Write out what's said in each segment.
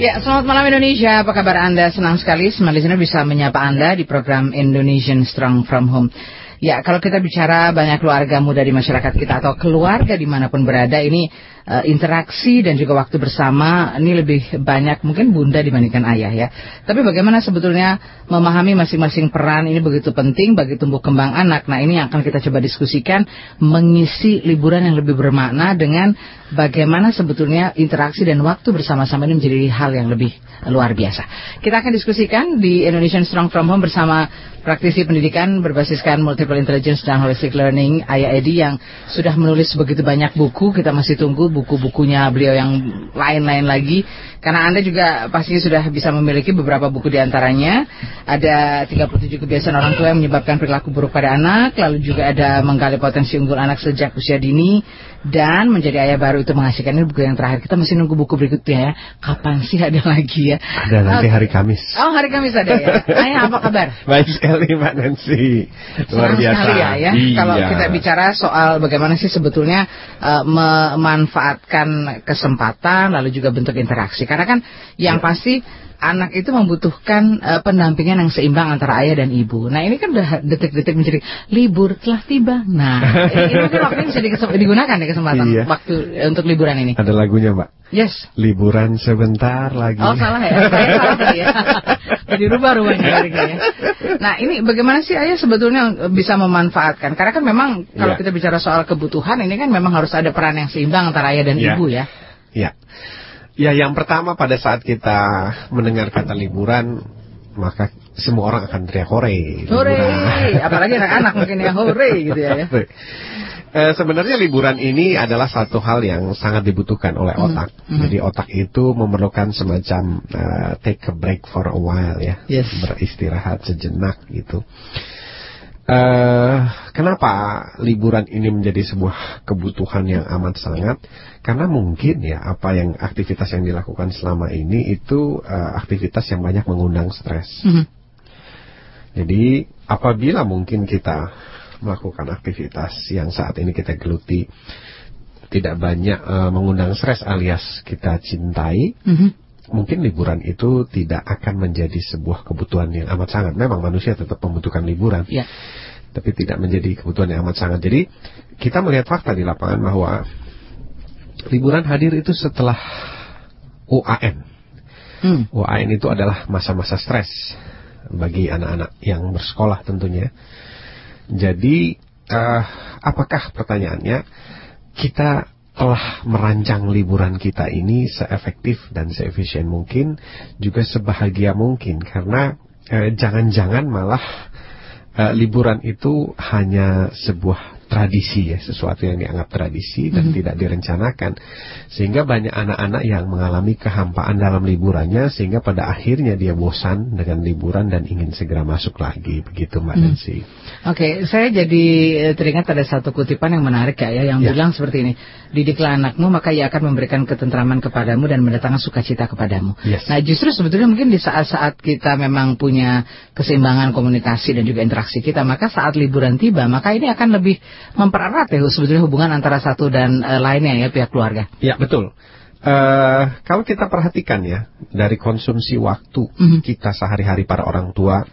Ya, selamat malam Indonesia. Apa kabar Anda? Senang sekali semua bisa menyapa Anda di program Indonesian Strong From Home. Ya, kalau kita bicara banyak keluarga muda di masyarakat kita atau keluarga di mana pun berada, ini uh, interaksi dan juga waktu bersama ini lebih banyak mungkin bunda dibandingkan ayah ya. Tapi bagaimana sebetulnya memahami masing-masing peran ini begitu penting bagi tumbuh kembang anak. Nah ini yang akan kita coba diskusikan mengisi liburan yang lebih bermakna dengan bagaimana sebetulnya interaksi dan waktu bersama-sama ini menjadi hal yang lebih luar biasa. Kita akan diskusikan di Indonesian Strong From Home bersama praktisi pendidikan berbasiskan multiple intelligence dan holistic learning Ayah Edi yang sudah menulis begitu banyak buku. Kita masih tunggu buku-bukunya beliau yang lain-lain lagi. Karena Anda juga pastinya sudah bisa memiliki beberapa buku di antaranya. Ada 37 kebiasaan orang tua yang menyebabkan perilaku buruk pada anak. Lalu juga ada menggali potensi unggul anak sejak usia dini. Dan menjadi ayah baru itu menghasilkan ini buku yang terakhir. Kita masih nunggu buku berikutnya ya. Kapan sih ada lagi ya? Ada nanti hari Kamis. Oh hari Kamis ada ya. Ayah apa kabar? Baik sekali Mbak Nancy. Luar biasa. sekali ya, ya. Iya. Kalau kita bicara soal bagaimana sih sebetulnya uh, memanfaatkan kesempatan lalu juga bentuk interaksi. Karena kan yang Ya. pasti anak itu membutuhkan uh, pendampingan yang seimbang antara ayah dan ibu. Nah ini kan udah detik-detik menjadi libur telah tiba. Nah ini mungkin waktu ini bisa digunakan ya kesempatan Iya. waktu eh, untuk liburan ini. Ada lagunya Mbak. Yes. Liburan sebentar lagi. Oh salah ya, saya salah tadi ya. Jadi rubah rubahnya ya. Nah ini bagaimana sih ayah sebetulnya bisa memanfaatkan? Karena kan memang kalau Iya. kita bicara soal kebutuhan ini kan memang harus ada peran yang seimbang antara ayah dan Iya. ibu ya. Ya. Ya yang pertama pada saat kita mendengar kata liburan maka semua orang akan teriak hore. Hore, liburan." apalagi anak-anak mungkin yang hore gitu ya. ya. Eh, sebenarnya liburan ini adalah satu hal yang sangat dibutuhkan oleh Mhm, otak. mhm. Jadi otak itu memerlukan semacam eh, take a break for a while ya, Yes. beristirahat sejenak gitu. Eh, kenapa liburan ini menjadi sebuah kebutuhan yang amat sangat? Karena mungkin ya apa yang aktivitas yang dilakukan selama ini itu eh, aktivitas yang banyak mengundang stres. Mhm. Jadi apabila mungkin kita melakukan aktivitas yang saat ini kita geluti tidak banyak eh, mengundang stres alias kita cintai, Mhm. Mungkin liburan itu tidak akan menjadi sebuah kebutuhan yang amat sangat. Memang manusia tetap membutuhkan liburan, Ya. tapi tidak menjadi kebutuhan yang amat sangat. Jadi kita melihat fakta di lapangan bahwa liburan hadir itu setelah UAN. Hmm. UAN itu adalah masa-masa stres bagi anak-anak yang bersekolah tentunya. Jadi, eh, apakah pertanyaannya kita telah merancang liburan kita ini seefektif dan seefisien mungkin, juga sebahagia mungkin, karena eh, jangan-jangan malah eh, liburan itu hanya sebuah tradisi ya, sesuatu yang dianggap tradisi dan Mhm. tidak direncanakan. Sehingga banyak anak-anak yang mengalami kehampaan dalam liburannya sehingga pada akhirnya dia bosan dengan liburan dan ingin segera masuk lagi begitu Mbak Mhm. Nancy. Oke, saya jadi eh, teringat ada satu kutipan yang menarik ya, ya, yang Ya. bilang seperti ini. Didiklah anakmu, maka ia akan memberikan ketentraman kepadamu dan mendatangkan sukacita kepadamu. Yes. Nah, justru sebetulnya mungkin di saat-saat kita memang punya keseimbangan komunikasi dan juga interaksi kita, maka saat liburan tiba, maka ini akan lebih mempererat ya sebetulnya hubungan antara satu dan eh, lainnya ya pihak keluarga. Ya betul. Eh, kalau kita perhatikan ya dari konsumsi waktu Mhm. kita sehari-hari para orang tua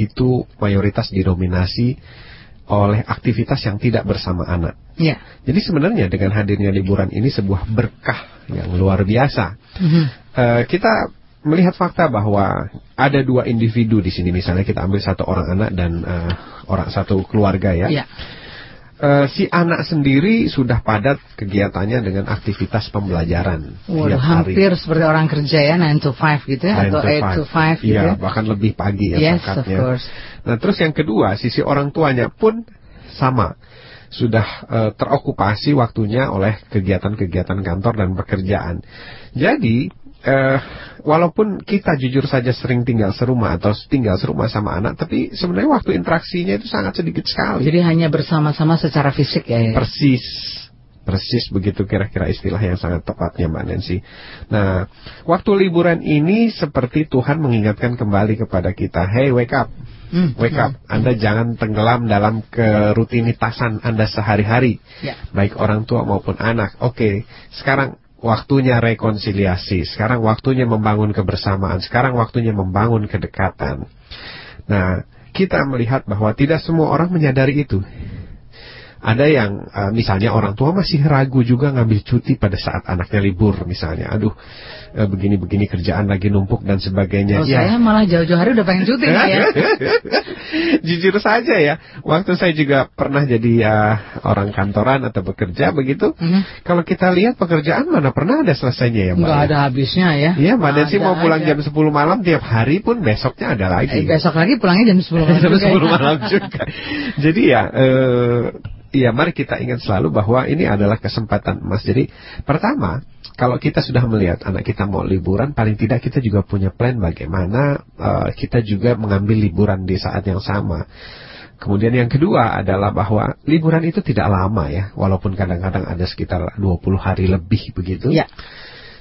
itu mayoritas didominasi oleh aktivitas yang tidak bersama anak. Ya. Jadi sebenarnya dengan hadirnya liburan ini sebuah berkah yang luar biasa. Mhm. Eh, kita melihat fakta bahwa ada dua individu di sini misalnya kita ambil satu orang anak dan eh, orang satu keluarga ya. Ya. Eh, si anak sendiri sudah padat kegiatannya dengan aktivitas pembelajaran Waduh, tiap hari. hampir seperti orang kerja ya 9 to 5 gitu ya 9 atau 8 to 5 gitu Iya, ya. bahkan lebih pagi ya Yes, of course. Nah, terus yang kedua, sisi orang tuanya pun sama. Sudah eh, terokupasi waktunya oleh kegiatan-kegiatan kantor dan pekerjaan. Jadi, eh, walaupun kita jujur saja sering tinggal serumah atau tinggal serumah sama anak, tapi sebenarnya waktu interaksinya itu sangat sedikit sekali. Jadi hanya bersama-sama secara fisik ya. ya? Persis. Persis begitu kira-kira istilah yang sangat tepatnya Mbak Nancy. Nah, waktu liburan ini seperti Tuhan mengingatkan kembali kepada kita, hey wake up, Hmm, wake up. Anda jangan tenggelam dalam kerutinitasan Anda sehari-hari, Ya. baik orang tua maupun anak. Oke, sekarang waktunya rekonsiliasi, sekarang waktunya membangun kebersamaan, sekarang waktunya membangun kedekatan. Nah, kita melihat bahwa tidak semua orang menyadari itu. Ada yang eh, misalnya orang tua masih ragu juga ngambil cuti pada saat anaknya libur misalnya. Aduh, eh, begini-begini kerjaan lagi numpuk dan sebagainya. Oh, Ya. saya malah jauh-jauh hari udah pengen cuti ya. Jujur saja ya, waktu saya juga pernah jadi eh, orang kantoran atau bekerja begitu. Mhm. Kalau kita lihat pekerjaan mana pernah ada selesainya ya Mbak? Nggak ada habisnya ya. Iya, Mbak Ada mau pulang aja. jam 10 malam tiap hari pun besoknya ada lagi. Eh, besok lagi pulangnya jam 10 malam. Jam juga ya. 10 malam juga. Jadi ya, eh, ya mari kita ingat selalu bahwa ini adalah kesempatan emas. Jadi pertama, kalau kita sudah melihat anak kita mau liburan, paling tidak kita juga punya plan bagaimana eh, kita juga mengambil liburan di saat yang sama. Kemudian yang kedua adalah bahwa liburan itu tidak lama ya, walaupun kadang-kadang ada sekitar 20 hari lebih begitu. Ya.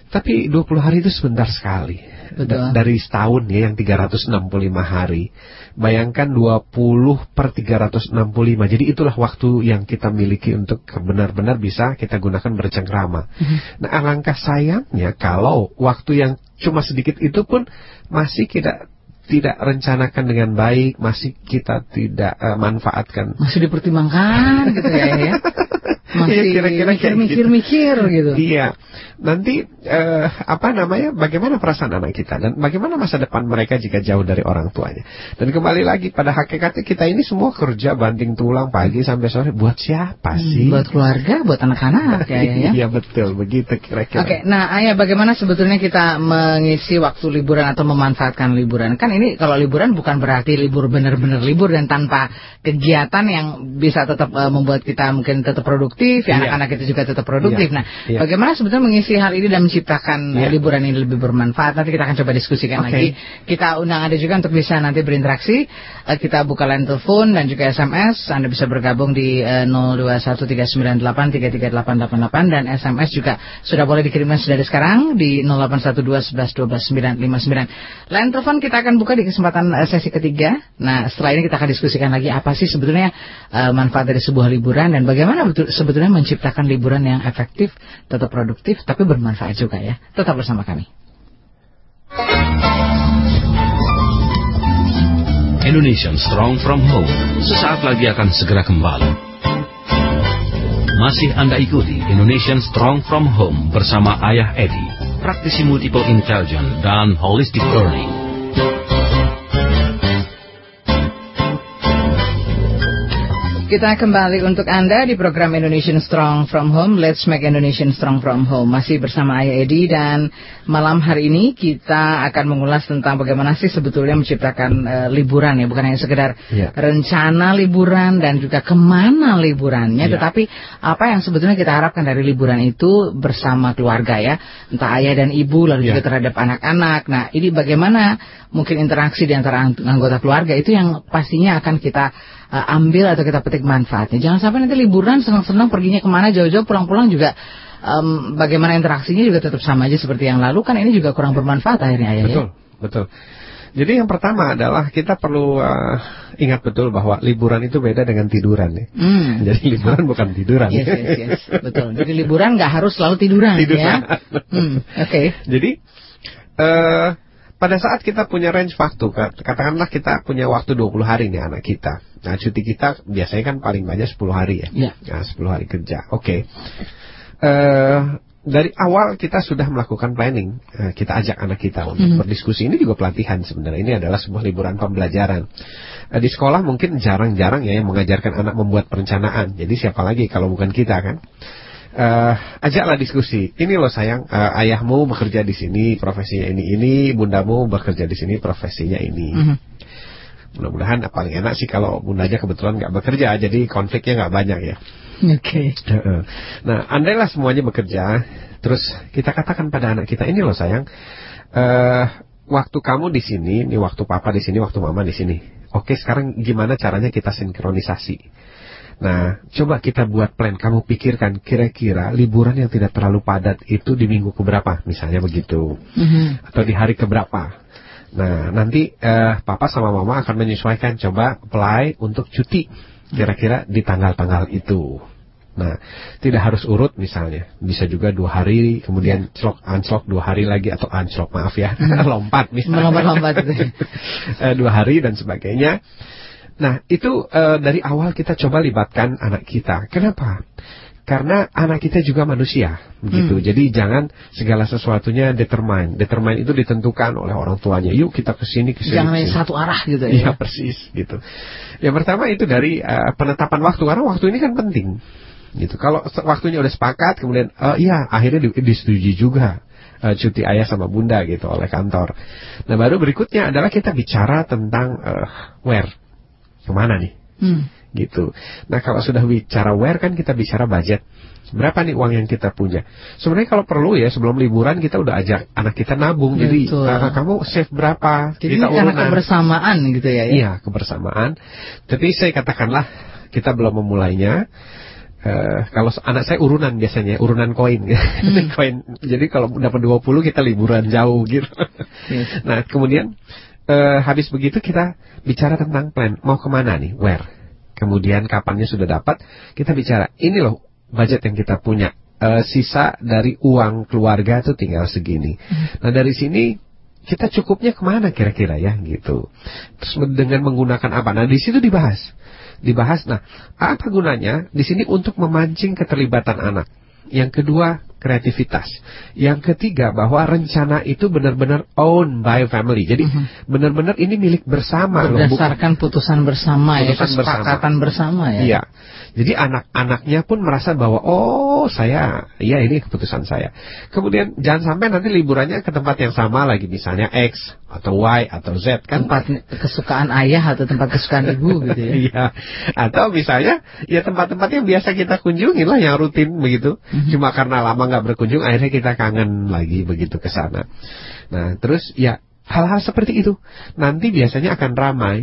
Tapi 20 hari itu sebentar sekali. Betul. Da- Dari setahun ya yang 365 hari. Bayangkan 20 per 365. Jadi itulah waktu yang kita miliki untuk benar-benar bisa kita gunakan bercengkrama. Nah alangkah sayangnya kalau waktu yang cuma sedikit itu pun masih kita tidak rencanakan dengan baik, masih kita tidak eh, manfaatkan. Masih dipertimbangkan gitu ya. ya. Masih Iya, kira-kira kayak mikir-mikir gitu. Iya. Nanti eh, apa namanya? Bagaimana perasaan anak kita dan bagaimana masa depan mereka jika jauh dari orang tuanya. Dan kembali lagi pada hakikatnya kita ini semua kerja banting tulang pagi sampai sore buat siapa sih? Hmm, Buat keluarga, buat anak-anak ya, ya, ya. Iya betul begitu kira-kira. Oke, nah Ayah bagaimana sebetulnya kita mengisi waktu liburan atau memanfaatkan liburan? Kan ini kalau liburan bukan berarti libur benar-benar libur dan tanpa kegiatan yang bisa tetap eh, membuat kita mungkin tetap produktif, ya Iya. anak-anak kita juga tetap produktif. Iya. Nah, Iya. bagaimana sebetulnya mengisi hal ini dan menciptakan eh, liburan ini lebih bermanfaat? Nanti kita akan coba diskusikan Oke. lagi. Kita undang Anda juga untuk bisa nanti berinteraksi. Eh, kita buka line telepon dan juga SMS. Anda bisa bergabung di eh, 0213983388 dan SMS juga sudah boleh dikirimkan dari sekarang di 0812111299. Line telepon kita akan buka di kesempatan eh, sesi ketiga. Nah, setelah ini kita akan diskusikan lagi apa sih sebetulnya eh, manfaat dari sebuah liburan dan bagaimana betul, sebetulnya menciptakan liburan yang efektif, tetap produktif tapi bermanfaat juga ya. Tetap bersama kami. Indonesian Strong from Home sesaat lagi akan segera kembali. Masih Anda ikuti Indonesian Strong from Home bersama Ayah Edi, praktisi multiple intelligence dan holistic learning. Kita kembali untuk Anda di program Indonesian Strong from Home. Let's make Indonesian Strong from Home. Masih bersama Ayah Edi dan malam hari ini kita akan mengulas tentang bagaimana sih sebetulnya menciptakan eh, liburan ya, bukan hanya sekedar Iya. rencana liburan dan juga ke mana liburannya, Iya. tetapi apa yang sebetulnya kita harapkan dari liburan itu bersama keluarga ya, entah ayah dan ibu lalu Iya. juga terhadap anak-anak. Nah, ini bagaimana mungkin interaksi di antara ang- anggota keluarga itu yang pastinya akan kita uh, ambil atau kita petik manfaatnya. Jangan sampai nanti liburan senang-senang perginya ke mana jauh-jauh pulang-pulang juga um, bagaimana interaksinya juga tetap sama aja seperti yang lalu kan ini juga kurang bermanfaat akhirnya ayah Betul, betul. Jadi yang pertama adalah kita perlu uh, ingat betul bahwa liburan itu beda dengan tiduran ya. ya. Hmm. Jadi liburan bukan tiduran. Yes, yes, yes. Betul. Jadi liburan nggak harus selalu tiduran, Tiduran. ya. Hmm, Oke. Jadi eh pada saat kita punya range waktu, kat- katakanlah kita punya waktu 20 hari nih anak kita. Nah, cuti kita biasanya kan paling banyak 10 hari ya. Iya. Nah, 10 hari kerja. Oke. Eh dari awal kita sudah melakukan planning. Eh, kita ajak anak kita untuk Mhm. berdiskusi. Ini juga pelatihan sebenarnya. Ini adalah sebuah liburan pembelajaran. Eh, di sekolah mungkin jarang-jarang ya yang mengajarkan anak membuat perencanaan. Jadi siapa lagi kalau bukan kita kan? Eh ajaklah diskusi. Ini loh sayang, eh, ayahmu bekerja di sini, profesinya ini ini, bundamu bekerja di sini, profesinya ini. Mhm. Mudah-mudahan eh, paling enak sih kalau bundanya kebetulan nggak bekerja, jadi konfliknya nggak banyak ya. Oke. Heeh. Nah, andailah semuanya bekerja, Terus kita katakan pada anak kita ini loh sayang, eh waktu kamu di sini, nih waktu papa di sini, waktu mama di sini. Oke, sekarang gimana caranya kita sinkronisasi? Nah, coba kita buat plan. Kamu pikirkan kira-kira liburan yang tidak terlalu padat itu di minggu keberapa, misalnya begitu, Mhm. atau di hari keberapa. Nah, nanti eh, papa sama mama akan menyesuaikan. Coba apply untuk cuti, kira-kira di tanggal-tanggal itu. Nah, tidak harus urut misalnya, bisa juga dua hari, kemudian slok unslok dua hari lagi atau unslok maaf ya, lompat misalnya. Melompat-lompat gitu. Eh, dua hari dan sebagainya. Nah, itu eh, dari awal kita coba libatkan anak kita. Kenapa? Karena anak kita juga manusia, begitu. Hmm. Jadi jangan segala sesuatunya determine. Determine itu ditentukan oleh orang tuanya. Yuk kita ke sini ke sini. Jangan ke hanya sini. satu arah gitu ya. Iya persis gitu. Yang pertama itu dari eh, penetapan waktu karena waktu ini kan penting. Gitu. Kalau waktunya udah sepakat kemudian eh, iya akhirnya di- disetujui juga cuti ayah sama bunda gitu oleh kantor. Nah baru berikutnya adalah kita bicara tentang eh, where ke mana nih Hmm. gitu. Nah kalau sudah bicara where kan kita bicara budget. Berapa nih uang yang kita punya? Sebenarnya kalau perlu ya sebelum liburan kita udah ajak anak kita nabung. Jadi Betul. "Ah, kamu save berapa? Jadi kita karena urunan. kebersamaan gitu ya. ya? Iya, kebersamaan. Tapi saya katakanlah kita belum memulainya. Eh, kalau anak saya urunan biasanya, urunan koin. Hmm. koin. Jadi kalau dapat 20 kita liburan jauh gitu. Yes. Nah, kemudian eh, habis begitu kita bicara tentang plan. Mau ke mana nih? Where? Kemudian kapannya sudah dapat, kita bicara. Ini loh budget yang kita punya. Eh, sisa dari uang keluarga itu tinggal segini. Nah, dari sini kita cukupnya ke mana kira-kira ya gitu. Terus dengan menggunakan apa? Nah di situ dibahas, dibahas. Nah apa gunanya? Di sini untuk memancing keterlibatan anak. Yang kedua kreativitas. Yang ketiga bahwa rencana itu benar-benar owned by family. Jadi benar-benar ini milik bersama. loh, Berdasarkan putusan bersama ya, Putusan bersama. kesepakatan bersama ya. Iya. Jadi anak-anaknya pun merasa bahwa oh saya, ya ini keputusan saya. Kemudian jangan sampai nanti liburannya ke tempat yang sama lagi misalnya X atau Y atau Z kan Tempat kesukaan ayah atau tempat kesukaan ibu gitu ya. Iya. Atau misalnya ya tempat-tempat yang biasa kita kunjungi lah yang rutin begitu. Mhm. Cuma karena lama nggak berkunjung akhirnya kita kangen lagi begitu ke sana. Nah, terus ya hal-hal seperti itu nanti biasanya akan ramai.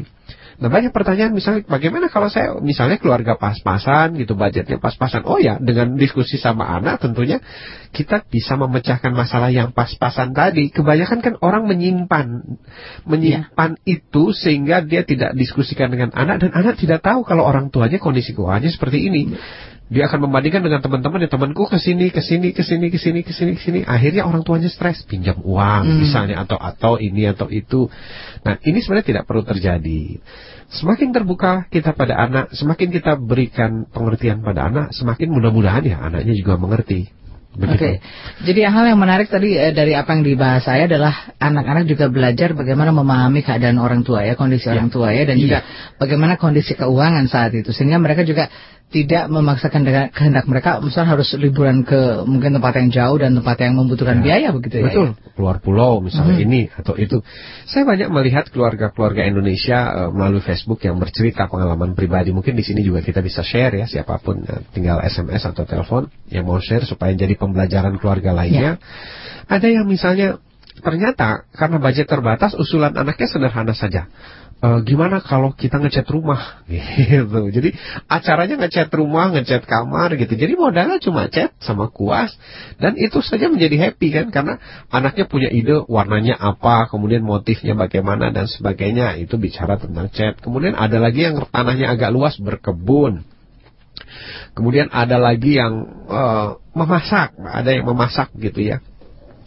Nah banyak pertanyaan misalnya bagaimana kalau saya misalnya keluarga pas-pasan gitu budgetnya pas-pasan. Oh ya dengan diskusi sama anak tentunya kita bisa memecahkan masalah yang pas-pasan tadi. Kebanyakan kan orang menyimpan menyimpan itu sehingga dia tidak diskusikan dengan anak dan anak tidak tahu kalau orang tuanya kondisi keuangannya seperti ini dia akan membandingkan dengan teman-teman ya temanku ke sini ke sini ke sini ke sini ke sini ke sini akhirnya orang tuanya stres pinjam uang Hmm. misalnya atau atau ini atau itu. Nah ini sebenarnya tidak perlu terjadi. Semakin terbuka kita pada anak semakin kita berikan pengertian pada anak semakin mudah-mudahan ya anaknya juga mengerti. Oke, begitu jadi hal yang menarik tadi eh, dari apa yang dibahas saya adalah anak-anak juga belajar bagaimana memahami keadaan orang tua ya, kondisi orang tua ya, dan Iya. juga bagaimana kondisi keuangan saat itu, sehingga mereka juga tidak memaksakan dengan kehendak mereka, misalnya harus liburan ke mungkin tempat yang jauh dan tempat yang membutuhkan biaya begitu ya. Betul, keluar pulau misalnya Mhm. ini atau itu. Saya banyak melihat keluarga-keluarga Indonesia eh, melalui Facebook yang bercerita pengalaman pribadi. Mungkin di sini juga kita bisa share ya siapa pun eh, tinggal SMS atau telepon yang mau share supaya jadi pembelajaran keluarga lainnya. Ada yang misalnya ternyata karena budget terbatas usulan anaknya sederhana saja. Eh, gimana kalau kita ngecat rumah gitu. Jadi acaranya ngecat rumah, ngecat kamar gitu. Jadi modalnya cuma cat sama kuas dan itu saja menjadi happy kan karena anaknya punya ide warnanya apa, kemudian motifnya bagaimana dan sebagainya. Itu bicara tentang cat. Kemudian ada lagi yang tanahnya agak luas berkebun. Kemudian ada lagi yang eh, memasak, ada yang memasak gitu ya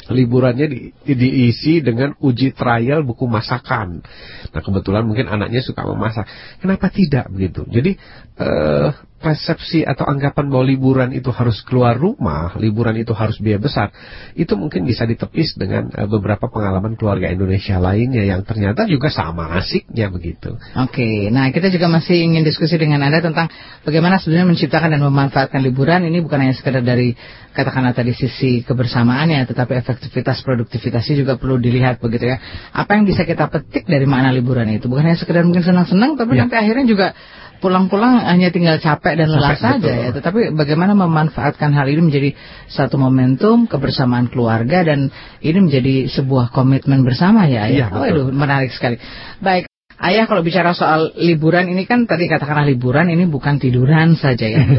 liburannya di, diisi dengan uji trial buku masakan. Nah kebetulan mungkin anaknya suka memasak. Kenapa tidak begitu? Jadi eh, persepsi atau anggapan bahwa liburan itu harus keluar rumah, liburan itu harus biaya besar, itu mungkin bisa ditepis dengan eh, beberapa pengalaman keluarga Indonesia lainnya yang ternyata juga sama asiknya begitu. Oke, nah kita juga masih ingin diskusi dengan Anda tentang bagaimana sebenarnya menciptakan dan memanfaatkan liburan ini bukan hanya sekedar dari katakanlah tadi sisi kebersamaannya, tetapi efektivitas produktivitasnya juga perlu dilihat begitu ya. Apa yang bisa kita petik dari makna liburan itu? Bukan hanya sekedar mungkin senang-senang, tapi Ya. nanti akhirnya juga pulang-pulang hanya tinggal capek dan lelah Capek, saja betul. ya. Tetapi bagaimana memanfaatkan hal ini menjadi satu momentum kebersamaan keluarga dan ini menjadi sebuah komitmen bersama ya. Iya, ya. Oh, betul. aduh, menarik sekali. Baik. Ayah kalau bicara soal liburan ini kan tadi katakanlah liburan ini bukan tiduran saja ya.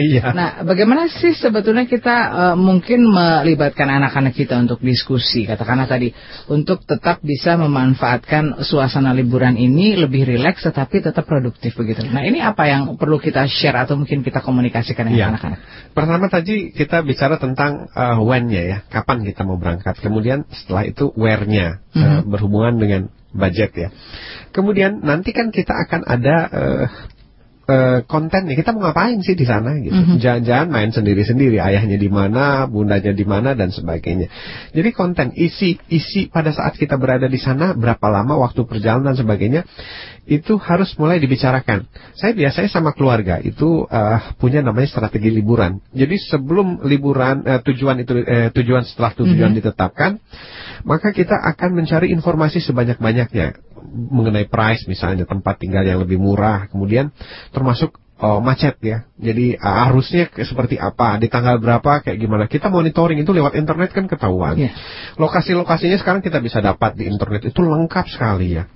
Iya. Nah, bagaimana sih sebetulnya kita eh, mungkin melibatkan anak-anak kita untuk diskusi, katakanlah tadi, untuk tetap bisa memanfaatkan suasana liburan ini lebih rileks tetapi tetap produktif begitu. Nah, ini apa yang perlu kita share atau mungkin kita komunikasikan dengan Iya. anak-anak? Pertama tadi kita bicara tentang uh, when-nya ya, kapan kita mau berangkat. Kemudian setelah itu where-nya uh, berhubungan dengan budget ya. Kemudian nanti kan kita akan ada uh, uh, konten nih. Kita mau ngapain sih di sana gitu. Jangan-jangan main sendiri-sendiri, ayahnya di mana, bundanya di mana dan sebagainya. Jadi konten isi isi pada saat kita berada di sana berapa lama waktu perjalanan dan sebagainya itu harus mulai dibicarakan. Saya biasanya sama keluarga itu uh, punya namanya strategi liburan. Jadi sebelum liburan uh, tujuan itu uh, tujuan setelah tujuan ditetapkan, maka kita akan mencari informasi sebanyak-banyaknya mengenai price misalnya tempat tinggal yang lebih murah, kemudian termasuk oh, macet ya. Jadi uh, arusnya seperti apa, di tanggal berapa, kayak gimana. Kita monitoring itu lewat internet kan ketahuan. Iya. Lokasi-lokasinya sekarang kita bisa dapat di internet itu lengkap sekali ya.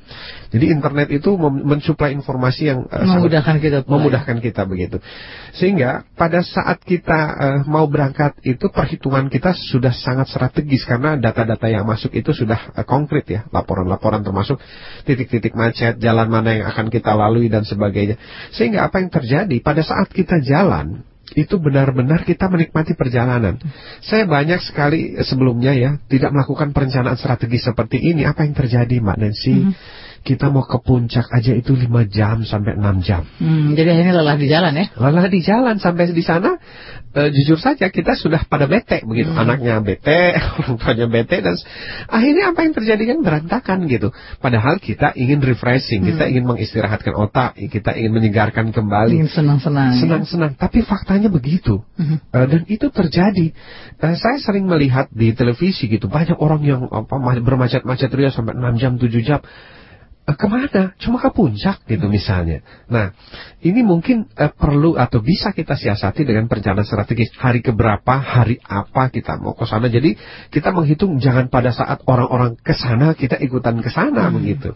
Jadi internet itu mensuplai informasi yang uh, sangat- Memudahkan kita memudahkan kita begitu. Sehingga pada saat kita eh, mau berangkat itu perhitungan kita sudah sangat strategis karena data-data yang masuk itu sudah eh, konkret ya, laporan-laporan termasuk titik-titik macet, jalan mana yang akan kita lalui dan sebagainya. Sehingga apa yang terjadi pada saat kita jalan itu benar-benar kita menikmati perjalanan. Saya banyak sekali sebelumnya ya tidak melakukan perencanaan strategis seperti ini. Apa yang terjadi, Mbak Nancy? Kita mau ke puncak aja itu 5 jam sampai 6 jam. Hmm, jadi akhirnya lelah di jalan ya. Lelah di jalan sampai di sana eh, jujur saja kita sudah pada bete begitu anaknya bete orang tuanya bete dan akhirnya apa yang terjadi kan berantakan gitu padahal kita ingin refreshing kita ingin mengistirahatkan otak kita ingin menyegarkan kembali Ingin senang-senang. ya. senang-senang tapi faktanya begitu Mhm. Eh, dan itu terjadi Eh, saya sering melihat di televisi gitu banyak orang yang apa ma- bermacet-macet ria sampai 6 jam 7 jam Eh, ke mana? Cuma ke puncak gitu misalnya. Nah, ini mungkin eh, perlu atau bisa kita siasati dengan perencanaan strategis. Hari keberapa, hari apa kita mau ke sana. Jadi kita menghitung jangan pada saat orang-orang ke sana kita ikutan ke sana begitu.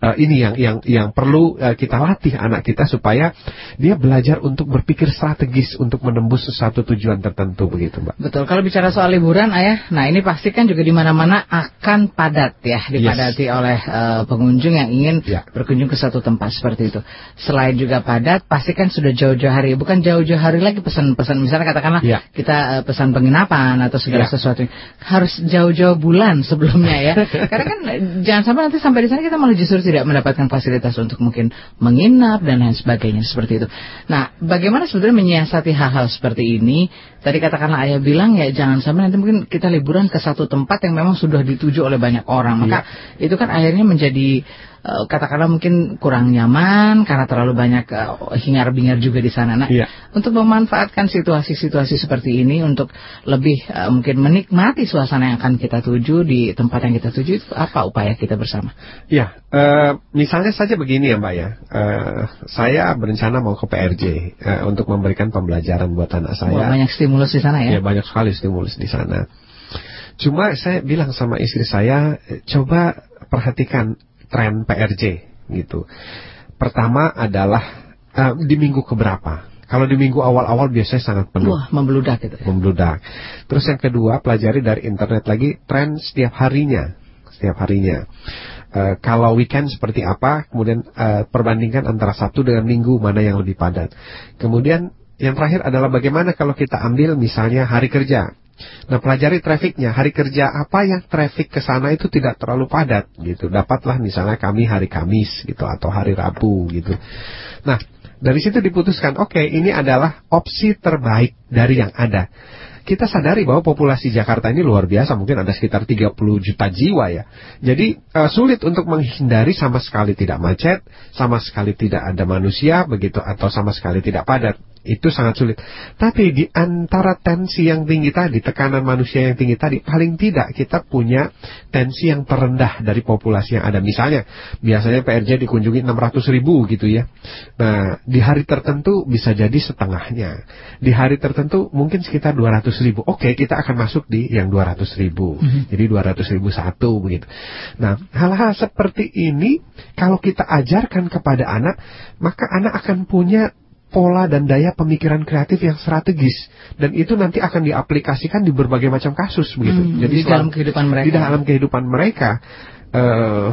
Eh, ini yang yang yang perlu eh, kita latih anak kita supaya dia belajar untuk berpikir strategis untuk menembus sesuatu tujuan tertentu begitu, Mbak. Betul. Kalau bicara soal liburan, ayah, nah ini pasti kan juga di mana-mana akan padat ya, dipadati oleh eh, pengunjung yang ingin Ya. berkunjung ke satu tempat seperti itu. Selain juga padat, pasti kan sudah jauh-jauh hari, bukan jauh-jauh hari lagi pesan-pesan. Misalnya katakanlah Ya. kita eh, pesan penginapan atau segala Ya. sesuatu, harus jauh-jauh bulan sebelumnya ya. Karena kan jangan sampai nanti sampai di sana kita malah justru tidak mendapatkan fasilitas untuk mungkin menginap dan lain sebagainya seperti itu. Nah, bagaimana sebetulnya menyiasati hal-hal seperti ini? Tadi katakanlah ayah bilang ya jangan sampai nanti mungkin kita liburan ke satu tempat yang memang sudah dituju oleh banyak orang. Maka itu kan akhirnya menjadi eh, katakanlah mungkin kurang nyaman karena terlalu banyak eh, hingar-bingar juga di sana. Nah, Iya. untuk memanfaatkan situasi-situasi seperti ini untuk lebih eh, mungkin menikmati suasana yang akan kita tuju di tempat yang kita tuju itu apa upaya kita bersama? Ya, eh, misalnya saja begini ya Mbak ya. Eh, saya berencana mau ke PRJ eh, untuk memberikan pembelajaran buat anak Wah, saya. banyak stimulus di sana ya. Ya banyak sekali stimulus di sana. Cuma saya bilang sama istri saya, coba perhatikan tren PRJ gitu. Pertama adalah eh, di minggu keberapa. Kalau di minggu awal-awal biasanya sangat penuh Wah, membludak gitu. membludak. Terus yang kedua, pelajari dari internet lagi tren setiap harinya, setiap harinya. Eh, kalau weekend seperti apa, kemudian eh, perbandingkan antara Sabtu dengan Minggu mana yang lebih padat. Kemudian yang terakhir adalah bagaimana kalau kita ambil misalnya hari kerja. Nah, pelajari trafiknya. Hari kerja apa yang traffic ke sana itu tidak terlalu padat gitu. Dapatlah misalnya kami hari Kamis gitu atau hari Rabu gitu. Nah, dari situ diputuskan, oke, ini adalah opsi terbaik dari yang ada. Kita sadari bahwa populasi Jakarta ini luar biasa, mungkin ada sekitar 30 juta jiwa ya. Jadi eh, sulit untuk menghindari sama sekali tidak macet, sama sekali tidak ada manusia begitu atau sama sekali tidak padat. Itu sangat sulit. Tapi di antara tensi yang tinggi tadi, tekanan manusia yang tinggi tadi, paling tidak kita punya tensi yang terendah dari populasi yang ada. Misalnya, biasanya PRJ dikunjungi 600 ribu gitu ya. Nah, di hari tertentu bisa jadi setengahnya. Di hari tertentu mungkin sekitar 200 ribu. Oke, kita akan masuk di yang 200 ribu. Mm -hmm. Jadi 200 ribu satu begitu. Nah, hal-hal seperti ini kalau kita ajarkan kepada anak, maka anak akan punya pola dan daya pemikiran kreatif yang strategis dan itu nanti akan diaplikasikan di berbagai macam kasus begitu. Hmm, Jadi di dalam kehidupan mereka. Di dalam kehidupan mereka uh,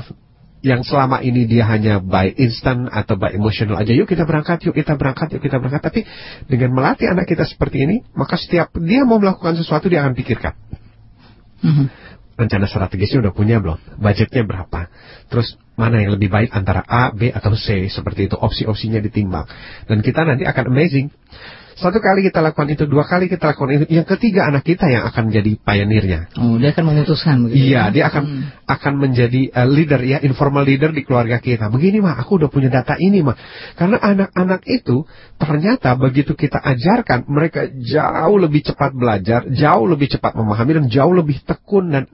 yang selama ini dia hanya by instant atau by emotional aja yuk kita berangkat yuk kita berangkat yuk kita berangkat tapi dengan melatih anak kita seperti ini maka setiap dia mau melakukan sesuatu dia akan pikirkan -hmm. Rencana strategisnya udah punya belum? Budgetnya berapa? Terus mana yang lebih baik antara A, B, atau C? Seperti itu opsi-opsinya ditimbang. Dan kita nanti akan amazing satu kali kita lakukan itu, dua kali kita lakukan itu, yang ketiga anak kita yang akan menjadi pionirnya. Oh, dia akan memutuskan begitu. Iya, ya? dia akan hmm. akan menjadi uh, leader ya, informal leader di keluarga kita. Begini mah, aku udah punya data ini mah. Karena anak-anak itu ternyata begitu kita ajarkan, mereka jauh lebih cepat belajar, jauh lebih cepat memahami dan jauh lebih tekun dan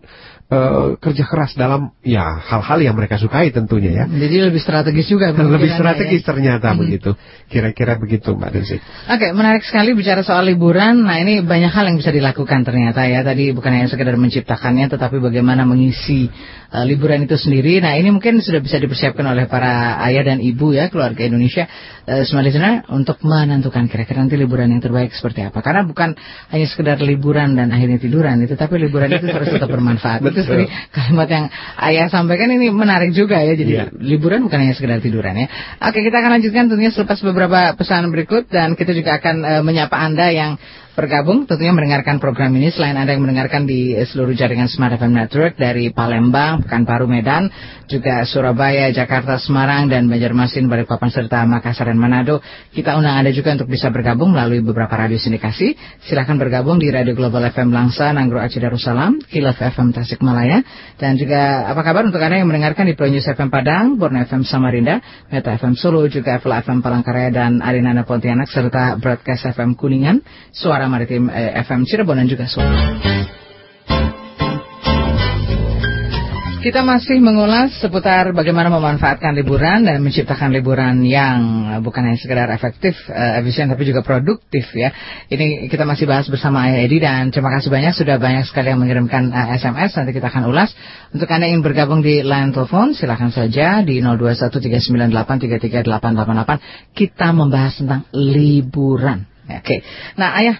uh, kerja keras dalam ya hal-hal yang mereka sukai tentunya ya. Jadi lebih strategis juga. Lebih strategis ya? ternyata hmm. begitu. Kira-kira begitu Mbak Desi. Oke, okay, menarik sekali bicara soal liburan. Nah ini banyak hal yang bisa dilakukan ternyata ya. Tadi bukan hanya sekedar menciptakannya, tetapi bagaimana mengisi uh, liburan itu sendiri. Nah ini mungkin sudah bisa dipersiapkan oleh para ayah dan ibu ya keluarga Indonesia uh, semua listener untuk menentukan kira-kira nanti liburan yang terbaik seperti apa. Karena bukan hanya sekedar liburan dan akhirnya tiduran itu, tapi liburan itu harus tetap bermanfaat. itu tadi kalimat yang ayah sampaikan ini menarik juga ya. Jadi yeah. liburan bukan hanya sekedar tiduran ya. Oke kita akan lanjutkan tentunya selepas beberapa pesan berikut dan kita juga akan uh, menyapa anda yang bergabung tentunya mendengarkan program ini selain Anda yang mendengarkan di seluruh jaringan Smart FM Network dari Palembang, Pekanbaru, Medan, juga Surabaya, Jakarta, Semarang dan Banjarmasin, Balikpapan serta Makassar dan Manado. Kita undang Anda juga untuk bisa bergabung melalui beberapa radio sindikasi. Silahkan bergabung di Radio Global FM Langsa, Nanggro Aceh Darussalam, Kilaf FM Tasikmalaya dan juga apa kabar untuk Anda yang mendengarkan di Pro FM Padang, Borneo FM Samarinda, Meta FM Solo, juga Fla FM Palangkaraya dan Arinana Pontianak serta Broadcast FM Kuningan, Suara Suara Maritim eh, FM Cirebon dan juga Solo. Kita masih mengulas seputar bagaimana memanfaatkan liburan dan menciptakan liburan yang bukan hanya sekedar efektif, uh, efisien, tapi juga produktif ya. Ini kita masih bahas bersama Ayah Edi dan terima kasih banyak sudah banyak sekali yang mengirimkan uh, eh, SMS. Nanti kita akan ulas. Untuk Anda yang bergabung di line telepon, silahkan saja di 0213983388. Kita membahas tentang liburan. Oke. Okay. Nah, Ayah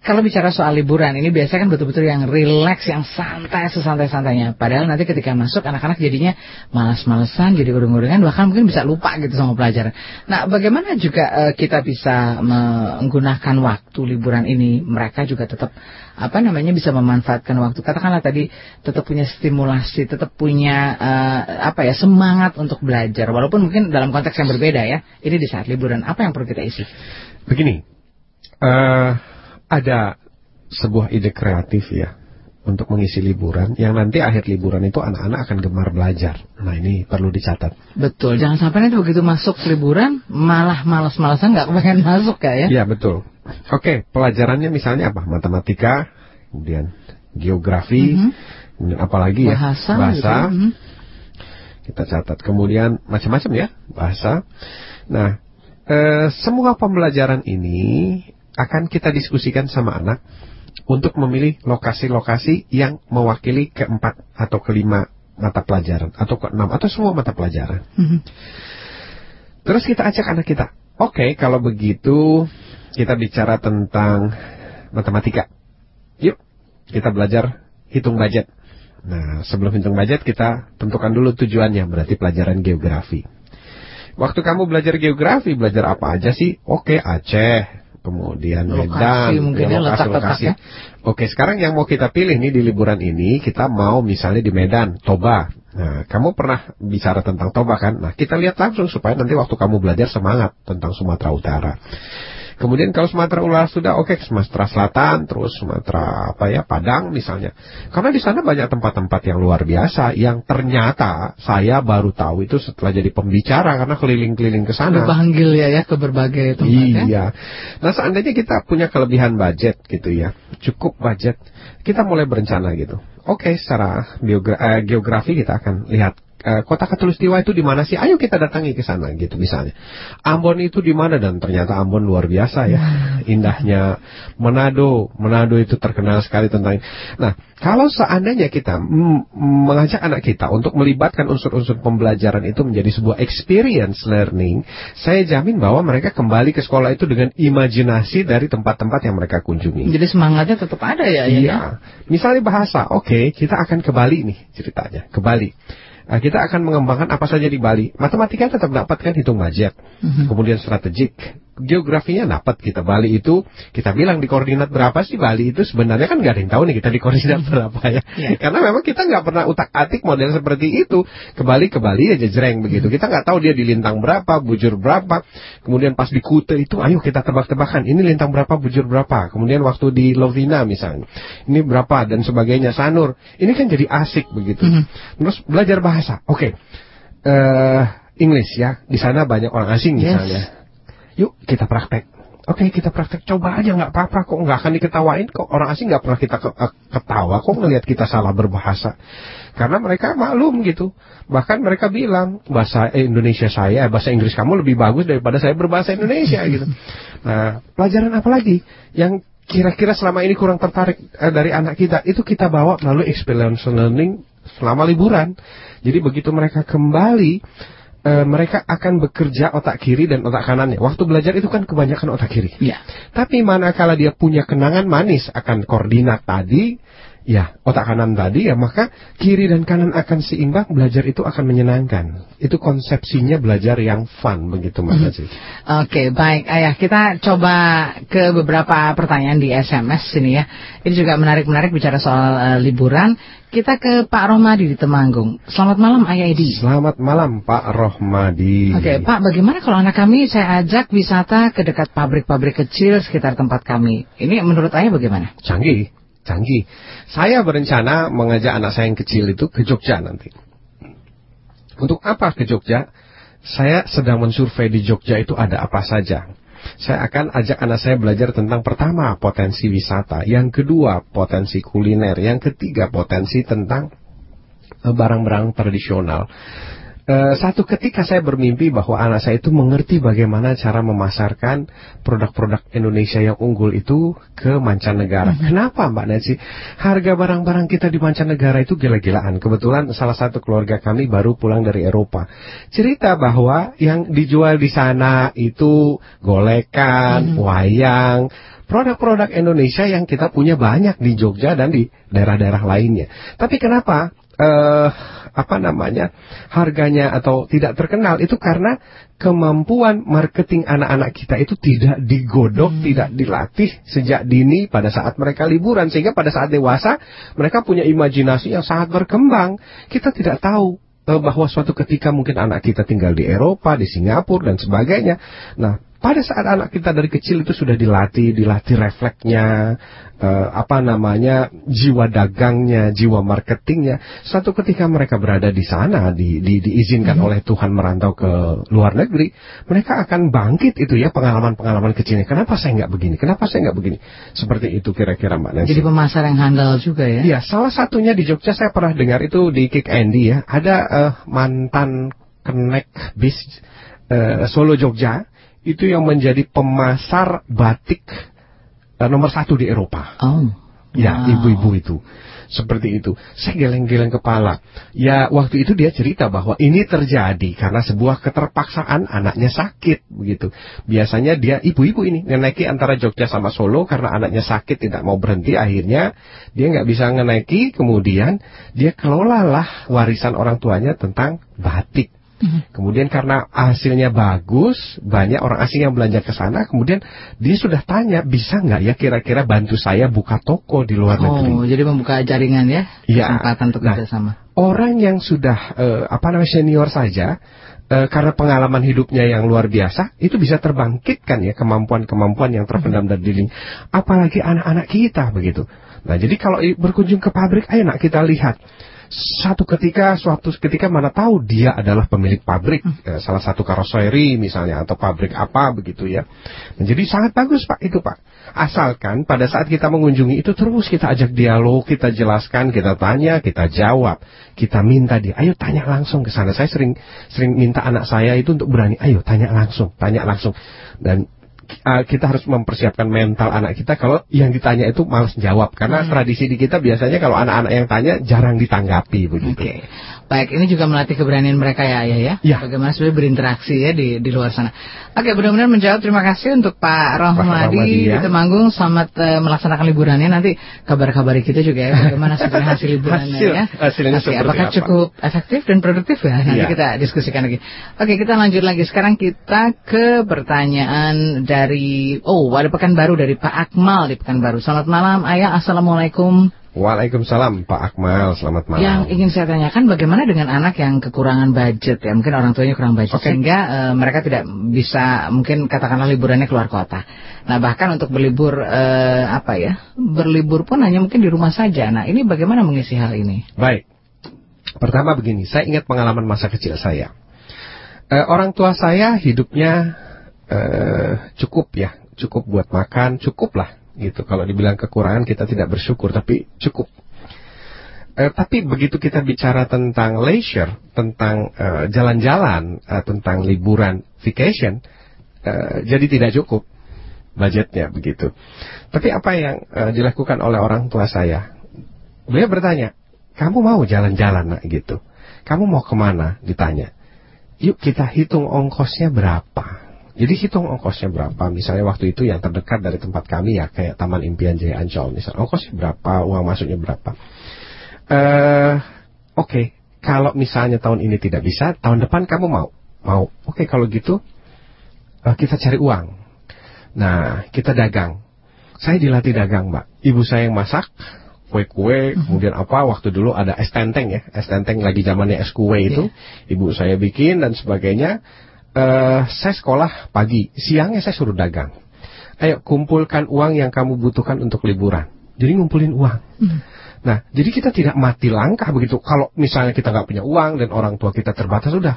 kalau bicara soal liburan ini biasanya kan betul-betul yang rileks, yang santai, sesantai-santainya. Padahal nanti ketika masuk anak-anak jadinya malas-malesan, jadi urung-urungan, bahkan mungkin bisa lupa gitu sama pelajaran. Nah, bagaimana juga uh, kita bisa menggunakan waktu liburan ini? Mereka juga tetap apa namanya bisa memanfaatkan waktu. Katakanlah tadi tetap punya stimulasi, tetap punya uh, apa ya semangat untuk belajar. Walaupun mungkin dalam konteks yang berbeda ya. Ini di saat liburan apa yang perlu kita isi? Begini. Uh ada sebuah ide kreatif ya untuk mengisi liburan yang nanti akhir liburan itu anak-anak akan gemar belajar. Nah ini perlu dicatat. Betul, jangan sampai nanti begitu masuk liburan malah malas-malasan nggak pengen masuk ya? Iya betul. Oke, pelajarannya misalnya apa? Matematika, kemudian geografi, mm -hmm. kemudian apalagi ya? Bahasa. Bahasa. Gitu. Mm -hmm. Kita catat. Kemudian macam-macam ya bahasa. Nah, eh, semua pembelajaran ini akan kita diskusikan sama anak untuk memilih lokasi-lokasi yang mewakili keempat atau kelima mata pelajaran atau keenam atau semua mata pelajaran. Mm -hmm. Terus kita ajak anak kita, oke okay, kalau begitu kita bicara tentang matematika. Yuk kita belajar hitung budget. Nah sebelum hitung budget kita tentukan dulu tujuannya berarti pelajaran geografi. Waktu kamu belajar geografi belajar apa aja sih? Oke Aceh, kemudian lokasi, Medan, mungkin ya, lokasi, lokasi. Ya. Oke, sekarang yang mau kita pilih nih di liburan ini, kita mau misalnya di Medan, Toba. Nah, kamu pernah bicara tentang Toba kan? Nah, kita lihat langsung supaya nanti waktu kamu belajar semangat tentang Sumatera Utara. Kemudian kalau Sumatera Utara sudah oke, okay, Sumatera Selatan, terus Sumatera apa ya, Padang misalnya. Karena di sana banyak tempat-tempat yang luar biasa yang ternyata saya baru tahu itu setelah jadi pembicara karena keliling-keliling ke sana. Panggil ya ya ke berbagai tempat ya. Iya. Nah, seandainya kita punya kelebihan budget gitu ya, cukup budget, kita mulai berencana gitu. Oke, okay, secara biogra eh, geografi kita akan lihat Eh, kota Katulistiwa itu di mana sih? Ayo kita datangi ke sana gitu misalnya. Ambon itu di mana dan ternyata Ambon luar biasa ya. Indahnya Manado, Manado itu terkenal sekali tentang. Nah, kalau seandainya kita mengajak anak kita untuk melibatkan unsur-unsur pembelajaran itu menjadi sebuah experience learning, saya jamin bahwa mereka kembali ke sekolah itu dengan imajinasi dari tempat-tempat yang mereka kunjungi. Jadi semangatnya tetap ada ya? ya iya. Ya? Misalnya bahasa, oke, okay, kita akan ke Bali nih ceritanya, ke Bali. Nah, kita akan mengembangkan apa saja di Bali. Matematika tetap dapatkan hitung budget. Mm-hmm. Kemudian strategik, geografinya dapat. Kita Bali itu kita bilang di koordinat berapa sih? Bali itu sebenarnya kan nggak ada yang tahu nih kita di koordinat berapa ya. Yeah. karena memang kita nggak pernah utak atik model seperti itu. Ke Bali ke Bali aja jreng begitu. Kita nggak tahu dia di lintang berapa bujur berapa. Kemudian pas di Kute itu ayo kita tebak-tebakan ini lintang berapa bujur berapa. Kemudian waktu di Lovina misalnya ini berapa dan sebagainya Sanur. Ini kan jadi asik begitu. Mm -hmm. terus belajar bahasa. Oke okay. uh, eh, English ya. Di sana banyak orang asing yes. Yuk kita praktek. Oke okay, kita praktek. Coba aja nggak apa-apa kok. Nggak akan diketawain kok. Orang asing nggak pernah kita eh, ketawa kok ngelihat kita salah berbahasa. Karena mereka maklum gitu. Bahkan mereka bilang bahasa Indonesia saya bahasa Inggris kamu lebih bagus daripada saya berbahasa Indonesia gitu. Nah pelajaran apa lagi yang kira-kira selama ini kurang tertarik eh, dari anak kita? Itu kita bawa melalui experience learning selama liburan. Jadi begitu mereka kembali e, mereka akan bekerja otak kiri dan otak kanannya. Waktu belajar itu kan kebanyakan otak kiri. Ya. Tapi manakala dia punya kenangan manis akan koordinat tadi, ya otak kanan tadi ya maka kiri dan kanan akan seimbang belajar itu akan menyenangkan. Itu konsepsinya belajar yang fun begitu mbak Oke okay, baik. Ayah kita coba ke beberapa pertanyaan di SMS sini ya. Ini juga menarik menarik bicara soal uh, liburan. Kita ke Pak Rohmadi di Temanggung. Selamat malam ayah Edi. Selamat malam Pak Rohmadi. Oke okay, Pak bagaimana kalau anak kami saya ajak wisata ke dekat pabrik-pabrik kecil sekitar tempat kami? Ini menurut ayah bagaimana? Canggih canggih. Saya berencana mengajak anak saya yang kecil itu ke Jogja nanti. Untuk apa ke Jogja? Saya sedang mensurvei di Jogja itu ada apa saja. Saya akan ajak anak saya belajar tentang pertama potensi wisata, yang kedua potensi kuliner, yang ketiga potensi tentang eh, barang-barang tradisional. Eh, satu ketika saya bermimpi bahwa anak saya itu mengerti bagaimana cara memasarkan produk-produk Indonesia yang unggul itu ke mancanegara. Hmm. Kenapa Mbak Nancy? Harga barang-barang kita di mancanegara itu gila-gilaan. Kebetulan salah satu keluarga kami baru pulang dari Eropa. Cerita bahwa yang dijual di sana itu golekan, hmm. wayang, produk-produk Indonesia yang kita punya banyak di Jogja dan di daerah-daerah lainnya. Tapi kenapa uh, apa namanya harganya atau tidak terkenal itu karena kemampuan marketing anak-anak kita itu tidak digodok, hmm. tidak dilatih sejak dini pada saat mereka liburan sehingga pada saat dewasa mereka punya imajinasi yang sangat berkembang. Kita tidak tahu uh, bahwa suatu ketika mungkin anak kita tinggal di Eropa, di Singapura dan sebagainya. Nah, pada saat anak kita dari kecil itu sudah dilatih, dilatih refleksnya, eh, apa namanya, jiwa dagangnya, jiwa marketingnya. Suatu ketika mereka berada di sana, di, di, diizinkan hmm. oleh Tuhan merantau ke luar negeri, mereka akan bangkit itu ya pengalaman-pengalaman kecilnya. Kenapa saya nggak begini? Kenapa saya nggak begini? Seperti itu kira-kira Mbak Nancy. Jadi pemasar yang handal juga ya? Iya, salah satunya di Jogja saya pernah dengar itu di Kick Andy ya. Ada uh, mantan kenek bis uh, Solo Jogja itu yang menjadi pemasar batik uh, nomor satu di Eropa. Oh. Ya, ibu-ibu itu. Seperti itu. Saya geleng-geleng kepala. Ya, waktu itu dia cerita bahwa ini terjadi karena sebuah keterpaksaan anaknya sakit begitu. Biasanya dia ibu-ibu ini ngenaiki antara Jogja sama Solo karena anaknya sakit tidak mau berhenti akhirnya dia nggak bisa ngenaiki kemudian dia kelolalah warisan orang tuanya tentang batik Mhm. Kemudian karena hasilnya bagus, banyak orang asing yang belanja ke sana. Kemudian dia sudah tanya, bisa nggak ya kira-kira bantu saya buka toko di luar oh, negeri? Oh, jadi membuka jaringan ya? Iya. Kesempatan untuk nah, kerjasama. Orang yang sudah uh, apa namanya senior saja eh, karena pengalaman hidupnya yang luar biasa, itu bisa terbangkitkan ya kemampuan-kemampuan yang terpendam dari diri. Apalagi anak-anak kita begitu. Nah, jadi kalau berkunjung ke pabrik, ayo nak kita lihat. Satu ketika, suatu ketika mana tahu dia adalah pemilik pabrik, eh, salah satu karoseri misalnya, atau pabrik apa begitu ya. Nah, jadi sangat bagus Pak itu Pak. Asalkan pada saat kita mengunjungi itu terus kita ajak dialog, kita jelaskan, kita tanya, kita jawab, kita minta dia, ayo tanya langsung ke sana. Saya sering sering minta anak saya itu untuk berani, ayo tanya langsung, tanya langsung. Dan uh, kita harus mempersiapkan mental anak kita kalau yang ditanya itu malas jawab karena tradisi di kita biasanya kalau anak-anak yang tanya jarang ditanggapi begitu. Oke. Baik, ini juga melatih keberanian mereka ya ayah ya. Ya. Bagaimana sebenarnya berinteraksi ya di di luar sana. Oke, benar-benar menjawab. Terima kasih untuk Pak Rohmadi Rohmadi, di ya. Temanggung. Selamat eh, melaksanakan liburannya. Nanti kabar-kabari kita juga ya. Bagaimana sebenarnya hasil liburannya Hasil- ya. hasilnya seperti apakah apa? cukup efektif dan produktif ya? Nanti Ya. kita diskusikan lagi. Oke, kita lanjut lagi. Sekarang kita ke pertanyaan dari oh ada Pekanbaru dari Pak Akmal di Pekanbaru. Selamat malam, Ayah. Assalamualaikum. Waalaikumsalam Pak Akmal, selamat malam. Yang ingin saya tanyakan bagaimana dengan anak yang kekurangan budget ya mungkin orang tuanya kurang budget Oke. sehingga eh, mereka tidak bisa mungkin katakanlah liburannya keluar kota. Nah bahkan untuk berlibur eh, apa ya berlibur pun hanya mungkin di rumah saja. Nah ini bagaimana mengisi hal ini? Baik. Pertama begini, saya ingat pengalaman masa kecil saya. Eh, orang tua saya hidupnya eh, cukup ya, cukup buat makan, cukup lah gitu. Kalau dibilang kekurangan kita tidak bersyukur, tapi cukup. Eh, tapi begitu kita bicara tentang leisure, tentang eh, jalan-jalan, eh, tentang liburan, vacation, eh, jadi tidak cukup budgetnya begitu. Tapi apa yang eh, dilakukan oleh orang tua saya? Beliau bertanya, kamu mau jalan-jalan nak gitu? Kamu mau ke mana? Ditanya. Yuk kita hitung ongkosnya berapa. Jadi hitung ongkosnya berapa. Misalnya waktu itu yang terdekat dari tempat kami ya kayak Taman Impian Jaya Ancol. Misalnya ongkosnya berapa, uang masuknya berapa. Eh, Oke, kalau misalnya tahun ini tidak bisa, tahun depan kamu mau? Mau. Oke kalau gitu eh, kita cari uang. Nah kita dagang. Saya dilatih dagang mbak. Ibu saya yang masak kue-kue, kemudian apa waktu dulu ada es tenteng ya, es tenteng lagi zamannya es kue itu, ibu saya bikin dan sebagainya. Eh, saya sekolah pagi, siangnya saya suruh dagang. Ayo kumpulkan uang yang kamu butuhkan untuk liburan. Jadi ngumpulin uang. Nah, jadi kita tidak mati langkah begitu. Kalau misalnya kita nggak punya uang dan orang tua kita terbatas, sudah.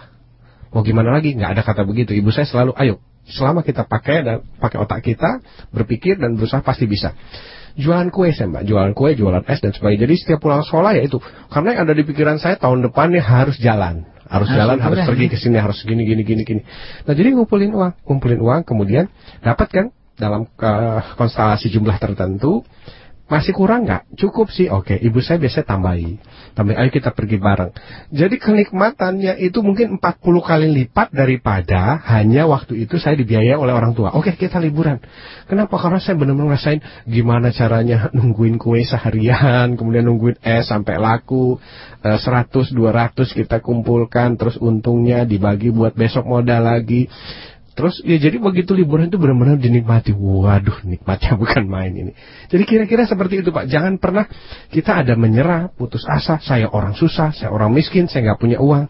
Mau gimana lagi? Nggak ada kata begitu. Ibu saya selalu, ayo, selama kita pakai dan pakai otak kita, berpikir dan berusaha pasti bisa. Jualan kue saya mbak, jualan kue, jualan es dan sebagainya. Jadi setiap pulang sekolah ya itu. Karena yang ada di pikiran saya tahun depannya harus jalan. Harus, Harus jalan, harus pergi ke sini, harus gini, gini, gini, gini. Nah jadi ngumpulin uang, ngumpulin uang, kemudian dapat kan dalam eh, konstelasi jumlah tertentu masih kurang nggak? Cukup sih, oke. Ibu saya biasanya tambahi, tambahi. Ayo kita pergi bareng. Jadi kenikmatannya itu mungkin 40 kali lipat daripada hanya waktu itu saya dibiayai oleh orang tua. Oke, kita liburan. Kenapa? Karena saya benar-benar ngerasain gimana caranya nungguin kue seharian, kemudian nungguin es sampai laku, eh, 100, 200 kita kumpulkan, terus untungnya dibagi buat besok modal lagi. Terus ya jadi begitu liburan itu benar-benar dinikmati. Waduh, nikmatnya bukan main ini. Jadi kira-kira seperti itu Pak. Jangan pernah kita ada menyerah, putus asa. Saya orang susah, saya orang miskin, saya nggak punya uang.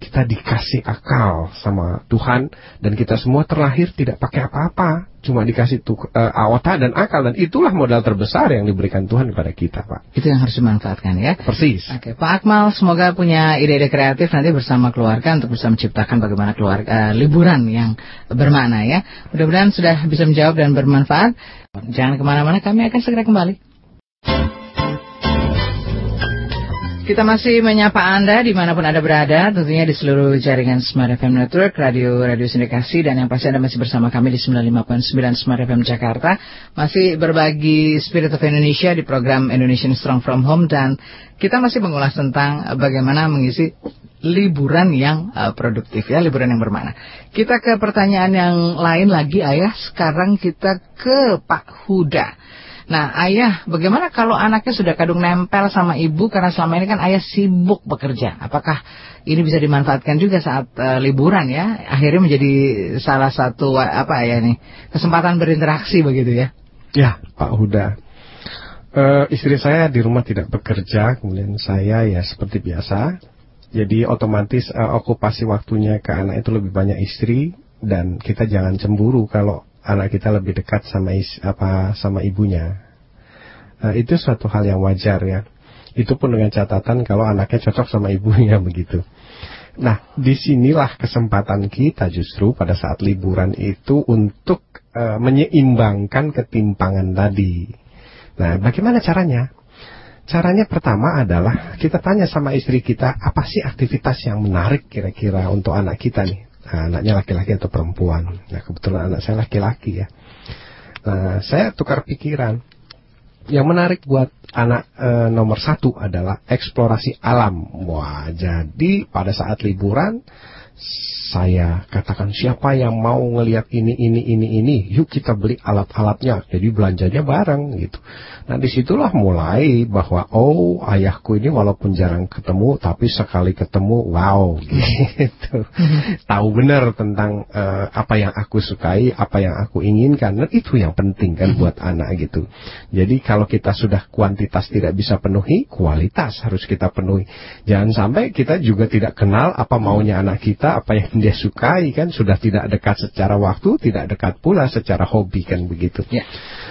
Kita dikasih akal sama Tuhan dan kita semua terlahir tidak pakai apa-apa, cuma dikasih tu, eh, otak dan akal dan itulah modal terbesar yang diberikan Tuhan kepada kita Pak. Itu yang harus dimanfaatkan ya. Persis. Oke, Pak Akmal, semoga punya ide-ide kreatif nanti bersama keluarga untuk bisa menciptakan bagaimana keluarga eh, liburan yang bermakna ya. Mudah-mudahan sudah bisa menjawab dan bermanfaat. Jangan ke mana-mana, kami akan segera kembali. Kita masih menyapa Anda di mana pun Anda berada, tentunya di seluruh jaringan Smart FM Network, radio radio sindikasi, dan yang pasti Anda masih bersama kami di 95.9 Smart FM Jakarta. Masih berbagi Spirit of Indonesia di program Indonesian Strong From Home, dan kita masih mengulas tentang bagaimana mengisi liburan yang uh, produktif ya, liburan yang bermakna. Kita ke pertanyaan yang lain lagi, Ayah. Sekarang kita ke Pak Huda. Nah, ayah, bagaimana kalau anaknya sudah kadung nempel sama ibu karena selama ini kan ayah sibuk bekerja? Apakah ini bisa dimanfaatkan juga saat eh, liburan ya? Akhirnya menjadi salah satu apa ya nih kesempatan berinteraksi begitu ya? Ya, Pak Huda. Eh, istri saya di rumah tidak bekerja, kemudian saya ya seperti biasa Jadi otomatis uh, okupasi waktunya ke anak itu lebih banyak istri dan kita jangan cemburu kalau anak kita lebih dekat sama is, apa sama ibunya. Uh, itu suatu hal yang wajar ya. Itu pun dengan catatan kalau anaknya cocok sama ibunya begitu. Nah, di sinilah kesempatan kita justru pada saat liburan itu untuk uh, menyeimbangkan ketimpangan tadi. Nah, bagaimana caranya? Caranya pertama adalah kita tanya sama istri kita apa sih aktivitas yang menarik kira-kira untuk anak kita nih. Nah, anaknya laki-laki atau perempuan. Nah kebetulan anak saya laki-laki ya. Nah saya tukar pikiran. Yang menarik buat anak e, nomor satu adalah eksplorasi alam. Wah jadi pada saat liburan saya katakan siapa yang mau ngelihat ini ini ini ini? Yuk kita beli alat-alatnya. Jadi belanjanya bareng gitu. Nah di situlah mulai bahwa oh ayahku ini walaupun jarang ketemu tapi sekali ketemu wow gitu. Tahu benar tentang uh, apa yang aku sukai apa yang aku inginkan dan itu yang penting kan buat anak gitu. Jadi kalau kita sudah kuantitas tidak bisa penuhi kualitas harus kita penuhi. Jangan sampai kita juga tidak kenal apa maunya anak kita apa yang dia sukai kan sudah tidak dekat secara waktu, tidak dekat pula secara hobi kan begitu. Ya.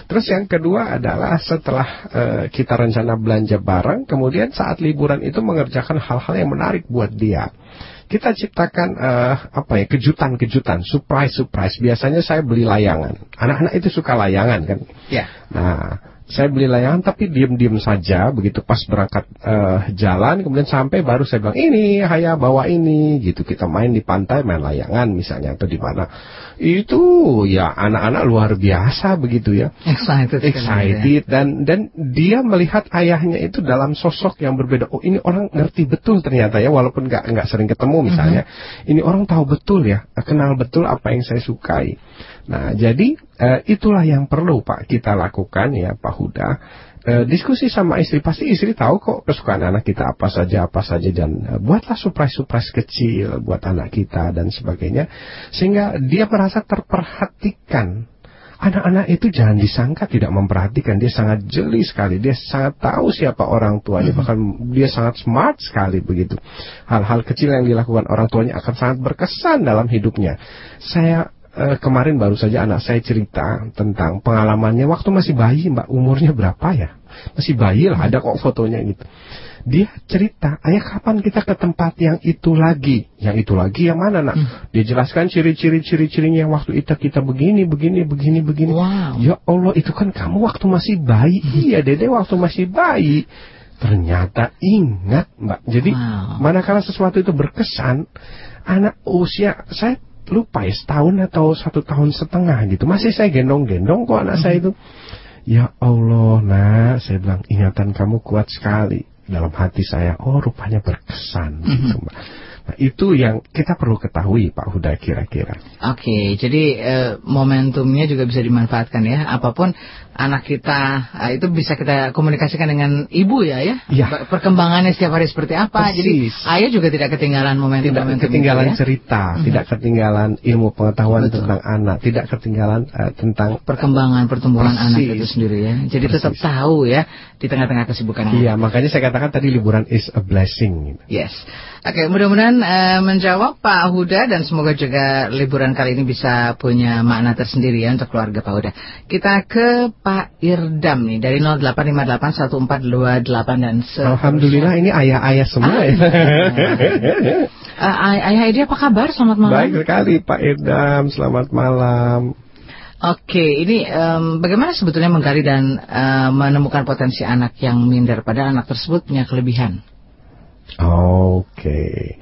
Terus yang kedua adalah setelah uh, kita rencana belanja bareng, kemudian saat liburan itu mengerjakan hal-hal yang menarik buat dia kita ciptakan uh, apa ya kejutan-kejutan, surprise-surprise. Biasanya saya beli layangan. Anak-anak itu suka layangan kan. Ya. Nah, saya beli layangan tapi diem-diem saja begitu pas berangkat uh, jalan kemudian sampai baru saya bilang ini Haya bawa ini. Gitu kita main di pantai main layangan misalnya atau di mana. Itu ya anak-anak luar biasa begitu ya. Excited excited ya. dan dan dia melihat ayahnya itu dalam sosok yang berbeda. Oh ini orang ngerti betul ternyata ya walaupun nggak nggak sering ketemu misalnya. Mm -hmm. ini orang tahu betul ya kenal betul apa yang saya sukai Nah, jadi uh, itulah yang perlu Pak kita lakukan ya Pak Huda. Uh, diskusi sama istri pasti istri tahu kok kesukaan anak kita apa saja apa saja dan uh, buatlah surprise-surprise kecil buat anak kita dan sebagainya sehingga dia merasa terperhatikan. Anak-anak itu jangan disangka tidak memperhatikan, dia sangat jeli sekali, dia sangat tahu siapa orang tuanya, mm-hmm. bahkan dia sangat smart sekali begitu. Hal-hal kecil yang dilakukan orang tuanya akan sangat berkesan dalam hidupnya. Saya eh, kemarin baru saja anak saya cerita tentang pengalamannya waktu masih bayi, Mbak. Umurnya berapa ya? Masih bayi lah, ada kok fotonya gitu. Dia cerita, ayah kapan kita ke tempat yang itu lagi? Yang itu lagi yang mana nak? Hmm. Dia jelaskan ciri-ciri ciri-cirinya waktu itu kita begini, begini, begini, begini. Wow. Ya Allah, itu kan kamu waktu masih bayi. Hmm. Iya, Dede waktu masih bayi. Ternyata ingat, Mbak. Jadi wow. manakala sesuatu itu berkesan, anak usia saya lupa ya setahun atau satu tahun setengah gitu. Masih saya gendong-gendong kok anak saya itu. Ya Allah nah saya bilang ingatan kamu kuat sekali. Dalam hati saya oh rupanya berkesan gitu mbak itu yang kita perlu ketahui Pak Huda kira-kira. Oke, okay, jadi e, momentumnya juga bisa dimanfaatkan ya. Apa pun anak kita e, itu bisa kita komunikasikan dengan ibu ya ya. ya. Perkembangannya setiap hari seperti apa. Persis. Jadi ayah juga tidak ketinggalan momentum. Tidak momentum ketinggalan itu, ya? cerita, mm -hmm. tidak ketinggalan ilmu pengetahuan Betul. tentang anak, tidak ketinggalan uh, tentang perkembangan pertumbuhan Persis. anak itu sendiri ya. Jadi Persis. tetap tahu ya di tengah-tengah kesibukan. Iya, makanya saya katakan tadi liburan is a blessing. Yes. Oke, mudah-mudahan uh, menjawab Pak Huda dan semoga juga liburan kali ini bisa punya makna tersendiri ya untuk keluarga Pak Huda. Kita ke Pak Irdam nih dari 08581428 dan seterusnya. Alhamdulillah ini ayah-ayah semua ah, ya. uh, ayah Edi apa kabar? Selamat malam. Baik sekali Pak Irdam, selamat malam. Oke, ini um, bagaimana sebetulnya menggali dan uh, menemukan potensi anak yang minder pada anak tersebut punya kelebihan? Oke.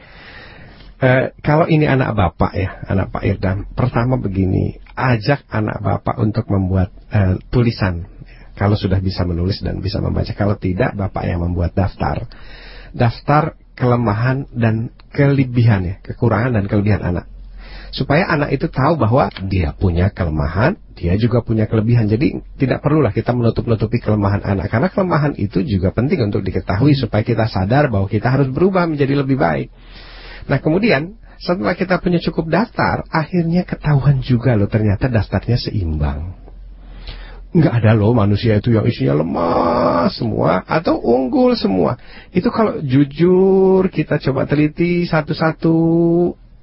Uh, kalau ini anak bapak ya, anak Pak Irdam, pertama begini, ajak anak bapak untuk membuat uh, tulisan. Kalau sudah bisa menulis dan bisa membaca, kalau tidak, bapak yang membuat daftar. Daftar kelemahan dan kelebihan ya, kekurangan dan kelebihan anak supaya anak itu tahu bahwa dia punya kelemahan, dia juga punya kelebihan. Jadi tidak perlulah kita menutup-nutupi kelemahan anak karena kelemahan itu juga penting untuk diketahui supaya kita sadar bahwa kita harus berubah menjadi lebih baik. Nah, kemudian setelah kita punya cukup daftar, akhirnya ketahuan juga loh ternyata daftarnya seimbang. nggak ada loh manusia itu yang isinya lemah semua atau unggul semua. Itu kalau jujur kita coba teliti satu-satu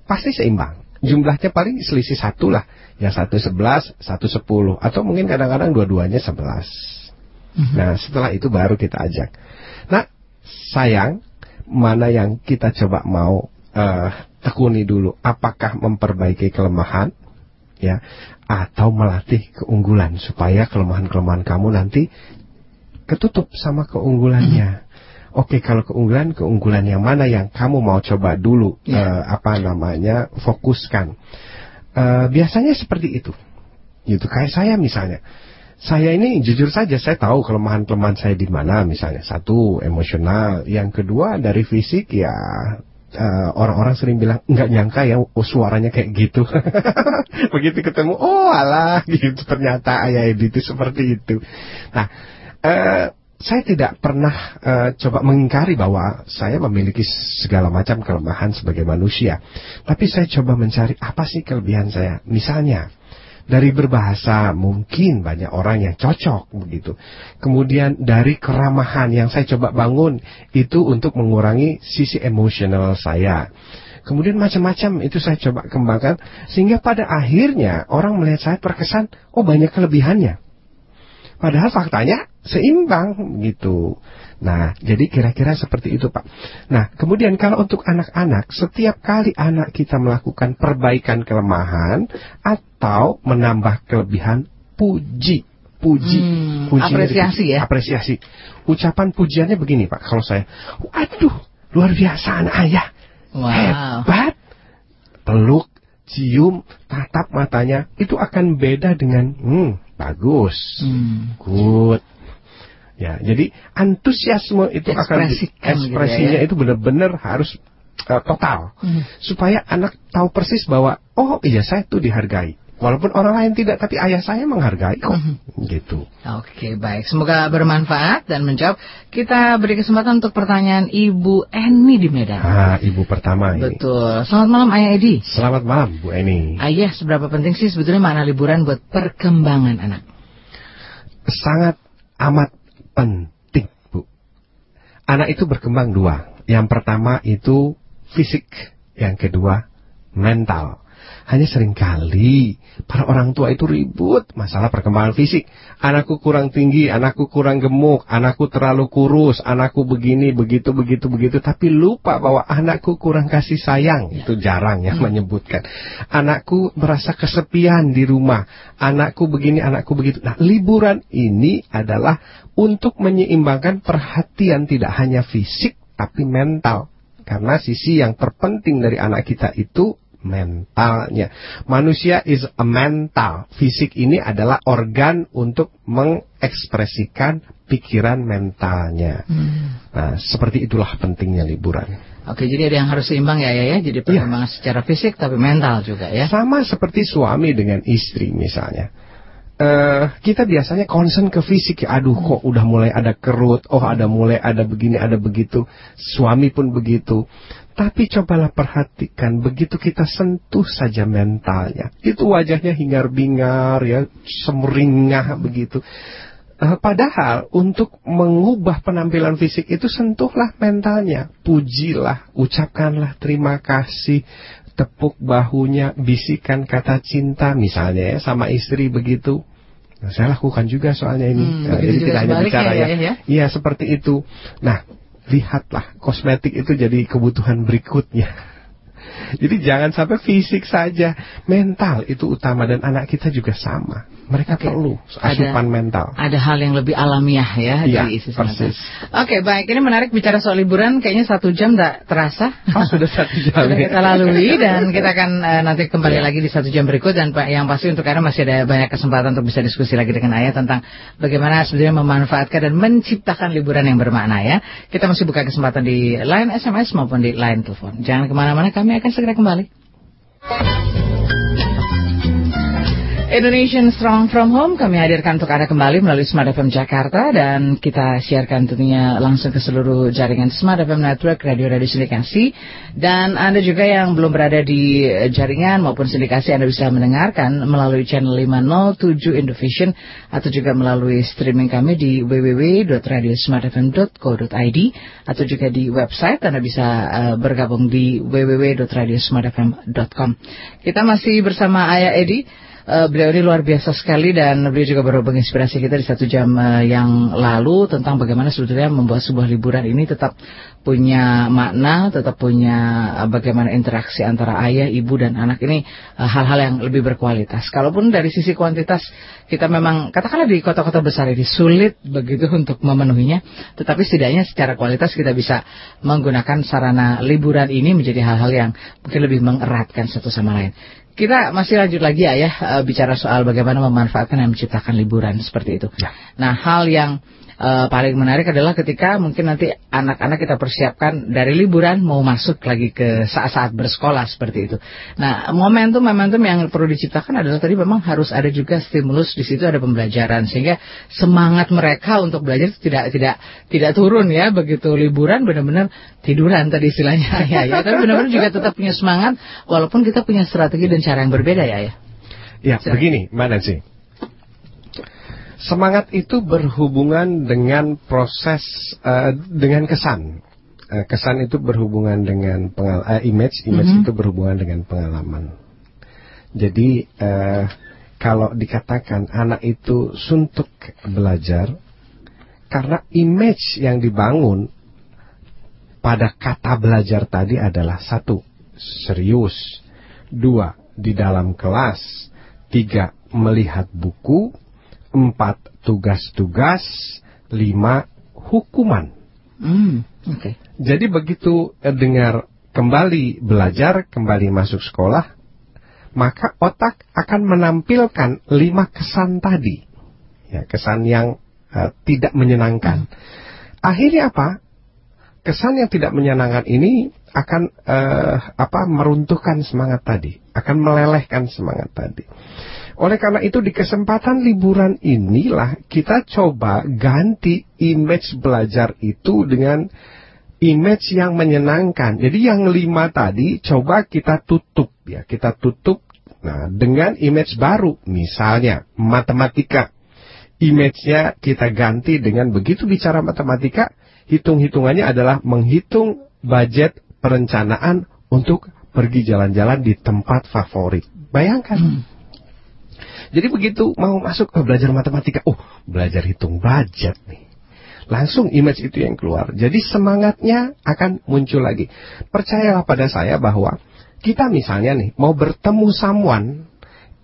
pasti seimbang. Jumlahnya paling selisih satu lah. Yang satu sebelas, satu sepuluh. Atau mungkin kadang-kadang dua-duanya sebelas. Mhm. Nah setelah itu baru kita ajak. Nah sayang mana yang kita coba mau uh, tekuni dulu. Apakah memperbaiki kelemahan ya atau melatih keunggulan supaya kelemahan-kelemahan kamu nanti ketutup sama keunggulannya. Oke, kalau keunggulan, keunggulan yang mana yang kamu mau coba dulu yeah. Ya. uh, apa namanya fokuskan. Uh, biasanya seperti itu, gitu. Kayak saya misalnya, saya ini jujur saja saya tahu kelemahan-kelemahan saya di mana. Misalnya satu emosional, yang kedua dari fisik ya Eh, orang-orang uh, sering bilang nggak nyangka ya oh, suaranya kayak gitu. Begitu ketemu, oh alah gitu ternyata ayah itu seperti itu. Nah, uh, saya tidak pernah uh, coba mengingkari bahwa saya memiliki segala macam kelemahan sebagai manusia. Tapi saya coba mencari apa sih kelebihan saya. Misalnya, dari berbahasa mungkin banyak orang yang cocok begitu. Kemudian dari keramahan yang saya coba bangun itu untuk mengurangi sisi emosional saya. Kemudian macam-macam itu saya coba kembangkan sehingga pada akhirnya orang melihat saya terkesan oh banyak kelebihannya. Padahal faktanya seimbang gitu. Nah, jadi kira-kira seperti itu Pak. Nah, kemudian kalau untuk anak-anak, setiap kali anak kita melakukan perbaikan kelemahan atau menambah kelebihan, puji. Puji, hmm, puji apresiasi ya. Apresiasi. Ucapan pujiannya begini Pak, kalau saya, waduh, luar biasa anak ayah. Wow. Hebat. Peluk, cium, tatap matanya, itu akan beda dengan, hmm, bagus, hmm. good, Ya, jadi antusiasme itu akan di, ekspresinya gitu ya. itu benar-benar harus uh, total hmm. supaya anak tahu persis bahwa oh iya saya tuh dihargai. Walaupun orang lain tidak, tapi ayah saya menghargai kok. Hmm. Gitu. Oke, baik. Semoga bermanfaat dan menjawab. Kita beri kesempatan untuk pertanyaan Ibu Eni di Medan. Ah, Ibu pertama ini. Betul. Selamat malam Ayah Edi. Selamat malam Bu Eni. Ayah, seberapa penting sih sebetulnya makna liburan buat perkembangan anak? Sangat amat penting, Bu. Anak itu berkembang dua. Yang pertama itu fisik, yang kedua mental. Hanya sering kali para orang tua itu ribut masalah perkembangan fisik. Anakku kurang tinggi, anakku kurang gemuk, anakku terlalu kurus, anakku begini, begitu, begitu, begitu. Tapi lupa bahwa anakku kurang kasih sayang. Ya. Itu jarang yang hmm. menyebutkan. Anakku merasa kesepian di rumah. Anakku begini, anakku begitu. Nah, liburan ini adalah untuk menyeimbangkan perhatian tidak hanya fisik, tapi mental. Karena sisi yang terpenting dari anak kita itu mentalnya. Manusia is a mental. Fisik ini adalah organ untuk mengekspresikan pikiran mentalnya. Hmm. Nah, seperti itulah pentingnya liburan. Oke, jadi ada yang harus seimbang ya, ya, ya. Jadi iya. perkembangan ya. secara fisik tapi mental juga ya. Sama seperti suami dengan istri misalnya. Uh, kita biasanya concern ke fisik ya, aduh kok udah mulai ada kerut, oh ada mulai ada begini, ada begitu, suami pun begitu. Tapi cobalah perhatikan, begitu kita sentuh saja mentalnya, itu wajahnya hingar-bingar, ya, semeringah begitu. Uh, padahal untuk mengubah penampilan fisik itu sentuhlah mentalnya, pujilah, ucapkanlah terima kasih, tepuk bahunya, bisikan kata cinta misalnya ya sama istri begitu. Nah, saya lakukan juga soalnya ini. Hmm, nah, jadi tidak hanya bicara ya, ya. ya. Iya seperti itu. Nah, lihatlah kosmetik itu jadi kebutuhan berikutnya. Jadi jangan sampai fisik saja, mental itu utama dan anak kita juga sama. Mereka okay. perlu asupan ada, mental. Ada hal yang lebih alamiah ya, ya dari isi persis. Oke, okay, baik. Ini menarik bicara soal liburan. Kayaknya satu jam tidak terasa. Oh, sudah satu jam. sudah kita lalui dan kita akan uh, nanti kembali ya. lagi di satu jam berikut dan yang pasti untuk Ayah masih ada banyak kesempatan untuk bisa diskusi lagi dengan Ayah tentang bagaimana sebenarnya memanfaatkan dan menciptakan liburan yang bermakna ya. Kita masih buka kesempatan di line SMS maupun di line telepon. Jangan ke mana-mana, kami akan segera kembali. Indonesian Strong From Home kami hadirkan untuk Anda kembali melalui Smart FM Jakarta dan kita siarkan tentunya langsung ke seluruh jaringan Smart FM Network Radio Radio Sindikasi. Dan Anda juga yang belum berada di jaringan maupun sindikasi Anda bisa mendengarkan melalui channel 507 Indovision atau juga melalui streaming kami di www.radiosmartfm.co.id atau juga di website. Anda bisa uh, bergabung di www.radiosmartfm.com. Kita masih bersama Ayah Edi Uh, beliau ini luar biasa sekali dan beliau juga baru menginspirasi kita di satu jam uh, yang lalu tentang bagaimana sebetulnya membuat sebuah liburan ini tetap punya makna, tetap punya uh, bagaimana interaksi antara ayah, ibu dan anak ini hal-hal uh, yang lebih berkualitas. Kalaupun dari sisi kuantitas kita memang katakanlah di kota-kota besar ini sulit begitu untuk memenuhinya, tetapi setidaknya secara kualitas kita bisa menggunakan sarana liburan ini menjadi hal-hal yang mungkin lebih mengeratkan satu sama lain. Kita masih lanjut lagi ya, ya bicara soal bagaimana memanfaatkan dan menciptakan liburan seperti itu. Ya. Nah, hal yang uh, paling menarik adalah ketika mungkin nanti anak-anak kita persiapkan dari liburan mau masuk lagi ke saat-saat bersekolah seperti itu. Nah, momentum-momentum yang perlu diciptakan adalah tadi memang harus ada juga stimulus di situ ada pembelajaran sehingga semangat mereka untuk belajar tidak tidak tidak turun ya begitu liburan benar-benar tiduran tadi istilahnya ya ya tapi benar-benar juga tetap punya semangat walaupun kita punya strategi dan cara yang berbeda ya ya. Ya, begini, mana sih? Semangat itu berhubungan dengan proses uh, dengan kesan. Uh, kesan itu berhubungan dengan pengal uh, image, image mm -hmm. itu berhubungan dengan pengalaman. Jadi uh, kalau dikatakan anak itu suntuk belajar karena image yang dibangun pada kata belajar tadi adalah satu serius, dua di dalam kelas, tiga melihat buku, empat tugas-tugas, lima hukuman. Hmm, Okay. Jadi begitu eh, dengar kembali belajar, kembali masuk sekolah, maka otak akan menampilkan lima kesan tadi, ya kesan yang uh, tidak menyenangkan. Hmm. Akhirnya apa? Kesan yang tidak menyenangkan ini akan uh, apa meruntuhkan semangat tadi, akan melelehkan semangat tadi. Oleh karena itu di kesempatan liburan inilah kita coba ganti image belajar itu dengan image yang menyenangkan. Jadi yang lima tadi coba kita tutup ya, kita tutup nah dengan image baru. Misalnya matematika. Image-nya kita ganti dengan begitu bicara matematika, hitung-hitungannya adalah menghitung budget perencanaan untuk pergi jalan-jalan di tempat favorit. Bayangkan. Hmm jadi begitu mau masuk ke belajar matematika, oh belajar hitung budget nih. Langsung image itu yang keluar. Jadi semangatnya akan muncul lagi. Percayalah pada saya bahwa kita misalnya nih mau bertemu someone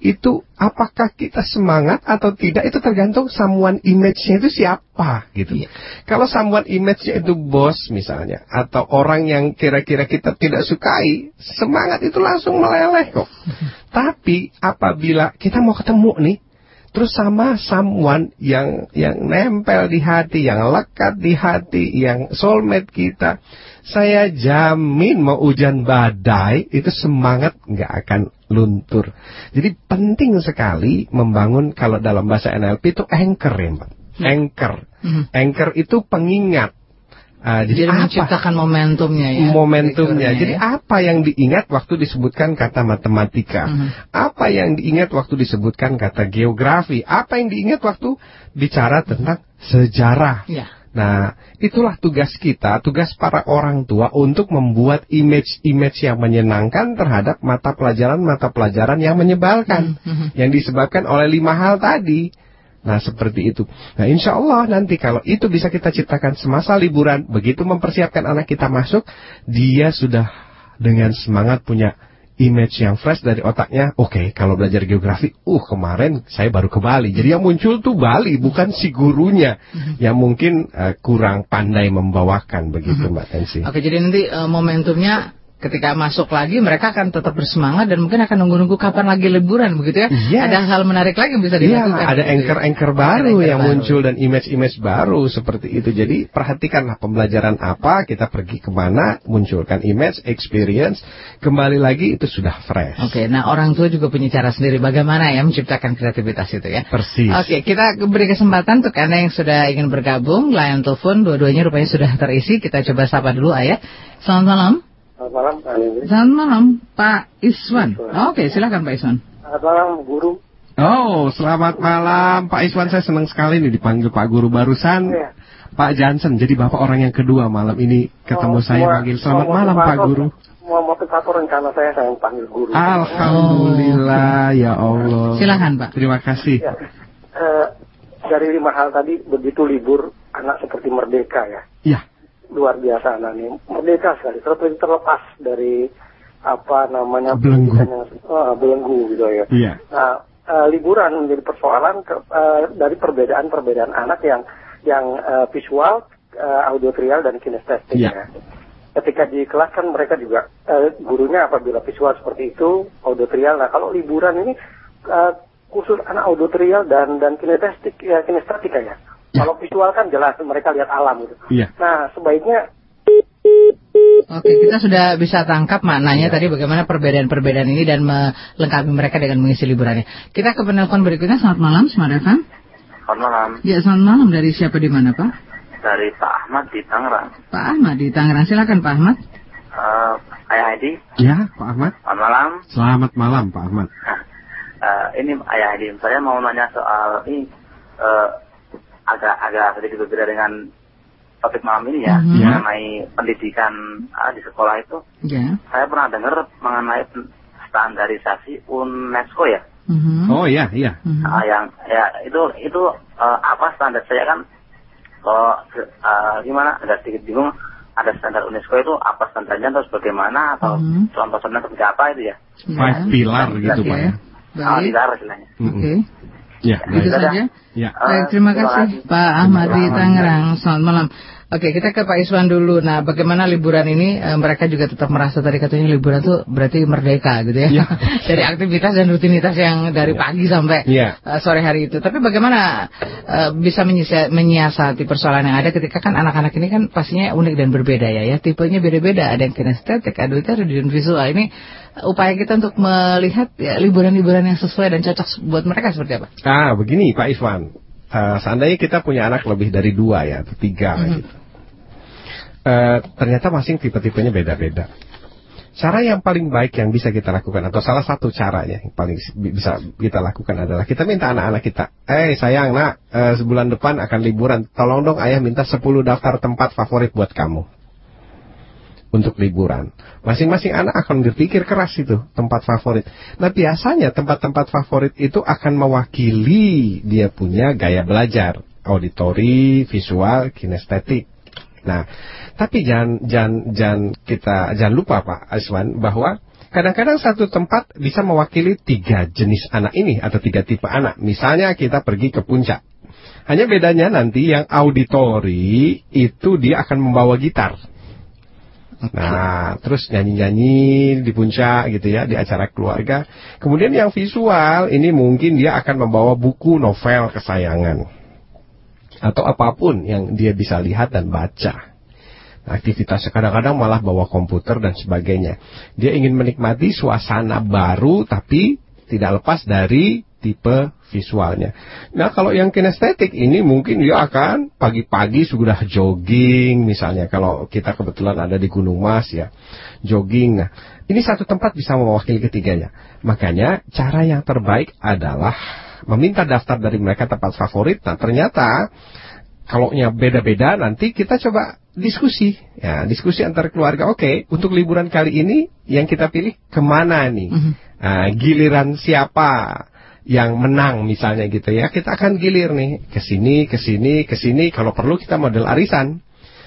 itu apakah kita semangat atau tidak itu tergantung someone image-nya itu siapa gitu. Iya. Kalau someone image-nya itu bos misalnya atau orang yang kira-kira kita tidak sukai, semangat itu langsung meleleh kok. Tapi apabila kita mau ketemu nih terus sama someone yang yang nempel di hati, yang lekat di hati, yang soulmate kita, saya jamin mau hujan badai itu semangat nggak akan luntur. Jadi penting sekali membangun kalau dalam bahasa NLP itu anchor ya Mbak. Hmm. Anchor. Hmm. Anchor itu pengingat. Uh, jadi, jadi menciptakan momentumnya ya. Momentumnya. Jadi ya? apa yang diingat waktu disebutkan kata matematika? -hmm. Apa yang diingat waktu disebutkan kata geografi? Apa yang diingat waktu bicara tentang sejarah? Ya. Nah, itulah tugas kita, tugas para orang tua untuk membuat image-image yang menyenangkan terhadap mata pelajaran-mata pelajaran yang menyebalkan, mm -hmm. yang disebabkan oleh lima hal tadi. Nah, seperti itu. Nah, insya Allah nanti kalau itu bisa kita ciptakan semasa liburan, begitu mempersiapkan anak kita masuk, dia sudah dengan semangat punya image yang fresh dari otaknya, oke, okay, kalau belajar geografi, uh kemarin saya baru ke Bali. Jadi yang muncul tuh Bali, bukan si gurunya mm-hmm. yang mungkin uh, kurang pandai membawakan begitu mm-hmm. Mbak Tensi. Oke, jadi nanti uh, momentumnya ketika masuk lagi mereka akan tetap bersemangat dan mungkin akan nunggu-nunggu kapan lagi liburan begitu ya. Iya. Ada hal menarik lagi yang bisa Iya, dilakukan. ada gitu ya. anchor-anchor baru Anchor-anchor yang baru. muncul dan image-image baru seperti itu. Jadi perhatikanlah pembelajaran apa, kita pergi ke mana, munculkan image, experience, kembali lagi itu sudah fresh. Oke, nah orang tua juga punya cara sendiri bagaimana ya menciptakan kreativitas itu ya. Persis. Oke, kita beri kesempatan untuk Anda yang sudah ingin bergabung, layan telepon dua-duanya rupanya sudah terisi. Kita coba sapa dulu Ayah. Selamat malam. Selamat malam, Pak. Selamat malam, Pak Iswan. Oke, silakan Pak Iswan. Selamat malam, Guru. Oh, selamat malam Pak Iswan. Saya senang sekali nih dipanggil Pak Guru barusan. Iya. Pak Jansen, jadi Bapak orang yang kedua malam ini ketemu Oh, saya semua- panggil. semua Selamat malam Pak Guru. Semua motivator rencana saya saya yang panggil Guru. Alhamdulillah, ya Allah. Silakan, Pak. Terima kasih. Ya. Eh, dari lima hal tadi, begitu libur, anak seperti merdeka ya. Ya, Luar biasa anak ini. Merdeka sekali, seperti terlepas dari apa namanya Belenggu. eh, belenggu gitu ya. iya. Nah, eh, liburan menjadi persoalan ke- eh, dari perbedaan-perbedaan anak yang yang eh, visual, eh, auditorial dan kinestetik Iya. ya. Ketika di kelas kan mereka juga eh, gurunya apabila visual seperti itu, auditorial. Nah, kalau liburan ini eh, khusus anak auditorial dan dan kinestetik ya kinestetika ya. Ya. Kalau visual kan jelas mereka lihat alam gitu. Iya. Nah, sebaiknya Oke, kita sudah bisa tangkap maknanya tadi bagaimana perbedaan-perbedaan ini dan melengkapi mereka dengan mengisi liburannya. Kita ke penelpon berikutnya. Selamat malam, Smart FM. Selamat malam Ya, selamat malam. Dari siapa di mana, Pak? dari Pak Ahmad di Tangerang. Pak Ahmad di Tangerang. Silakan, Pak Ahmad. Eh, Ayah Hadi, Ya, Pak Ahmad. selamat malam. Selamat malam, Pak Ahmad. Nah, eh, ini Ayah Hadi, saya mau nanya soal ini eh, agak agak sedikit berbeda dengan topik malam ini ya, Mhm. mengenai pendidikan eh, di sekolah itu. Ya. Saya pernah dengar mengenai standarisasi UNESCO ya, Mhm. Oh iya, iya. Mhm. Ah, yang ya itu itu eh, apa standar saya kan kalau eh, gimana agak sedikit bingung ada standar UNESCO itu apa standarnya terus bagaimana atau Mhm. contoh-contohnya seperti apa itu ya. Five pilar gitu. Pak. ya. dilarang istilahnya Oke. Ya, Itu baik. saja. Ya. Baik, terima kasih Pak Ahmad di Tangerang. Selamat malam. Oke, kita ke Pak Iswan dulu. Nah, bagaimana liburan ini eh, mereka juga tetap merasa tadi katanya liburan tuh berarti merdeka gitu ya. Iya. dari aktivitas dan rutinitas yang dari pagi sampai Iya. eh, sore hari itu. Tapi bagaimana eh, bisa menyisa- menyiasati persoalan yang ada ketika kan anak-anak ini kan pastinya unik dan berbeda ya. Ya, tipenya beda-beda. Ada yang kinestetik, ada yang visual. Ini upaya kita untuk melihat ya, liburan-liburan yang sesuai dan cocok buat mereka seperti apa? Ah, begini Pak Iswan. Eh, seandainya kita punya anak lebih dari dua ya, atau tiga Mhm. gitu. Eh, ternyata masing tipe-tipenya beda-beda. Cara yang paling baik yang bisa kita lakukan atau salah satu caranya yang paling bi- bisa kita lakukan adalah kita minta anak-anak kita, eh sayang nak, eh, sebulan depan akan liburan, tolong dong ayah minta 10 daftar tempat favorit buat kamu untuk liburan. Masing-masing anak akan berpikir keras itu tempat favorit. Nah biasanya tempat-tempat favorit itu akan mewakili dia punya gaya belajar, auditori, visual, kinestetik. Nah, tapi jangan jangan jangan kita jangan lupa Pak Aswan bahwa kadang-kadang satu tempat bisa mewakili tiga jenis anak ini atau tiga tipe anak. Misalnya kita pergi ke puncak. Hanya bedanya nanti yang auditori itu dia akan membawa gitar. Nah, terus nyanyi-nyanyi di puncak gitu ya, di acara keluarga. Kemudian yang visual, ini mungkin dia akan membawa buku novel kesayangan. Atau apa pun yang dia bisa lihat dan baca. Aktivitasnya kadang-kadang malah bawa komputer dan sebagainya. Dia ingin menikmati suasana baru, tapi tidak lepas dari tipe visualnya. Nah, kalau yang kinestetik ini mungkin dia akan pagi-pagi sudah jogging misalnya. Kalau kita kebetulan ada di Gunung Mas ya, jogging. Nah, ini satu tempat bisa mewakili ketiganya. Makanya cara yang terbaik adalah meminta daftar dari mereka tempat favorit. Nah, ternyata kalau nya beda-beda nanti kita coba diskusi ya diskusi antar keluarga oke untuk liburan kali ini yang kita pilih ke mana nih Mhm. Nah, giliran siapa yang menang misalnya gitu ya kita akan gilir nih ke sini ke sini ke sini kalau perlu kita model arisan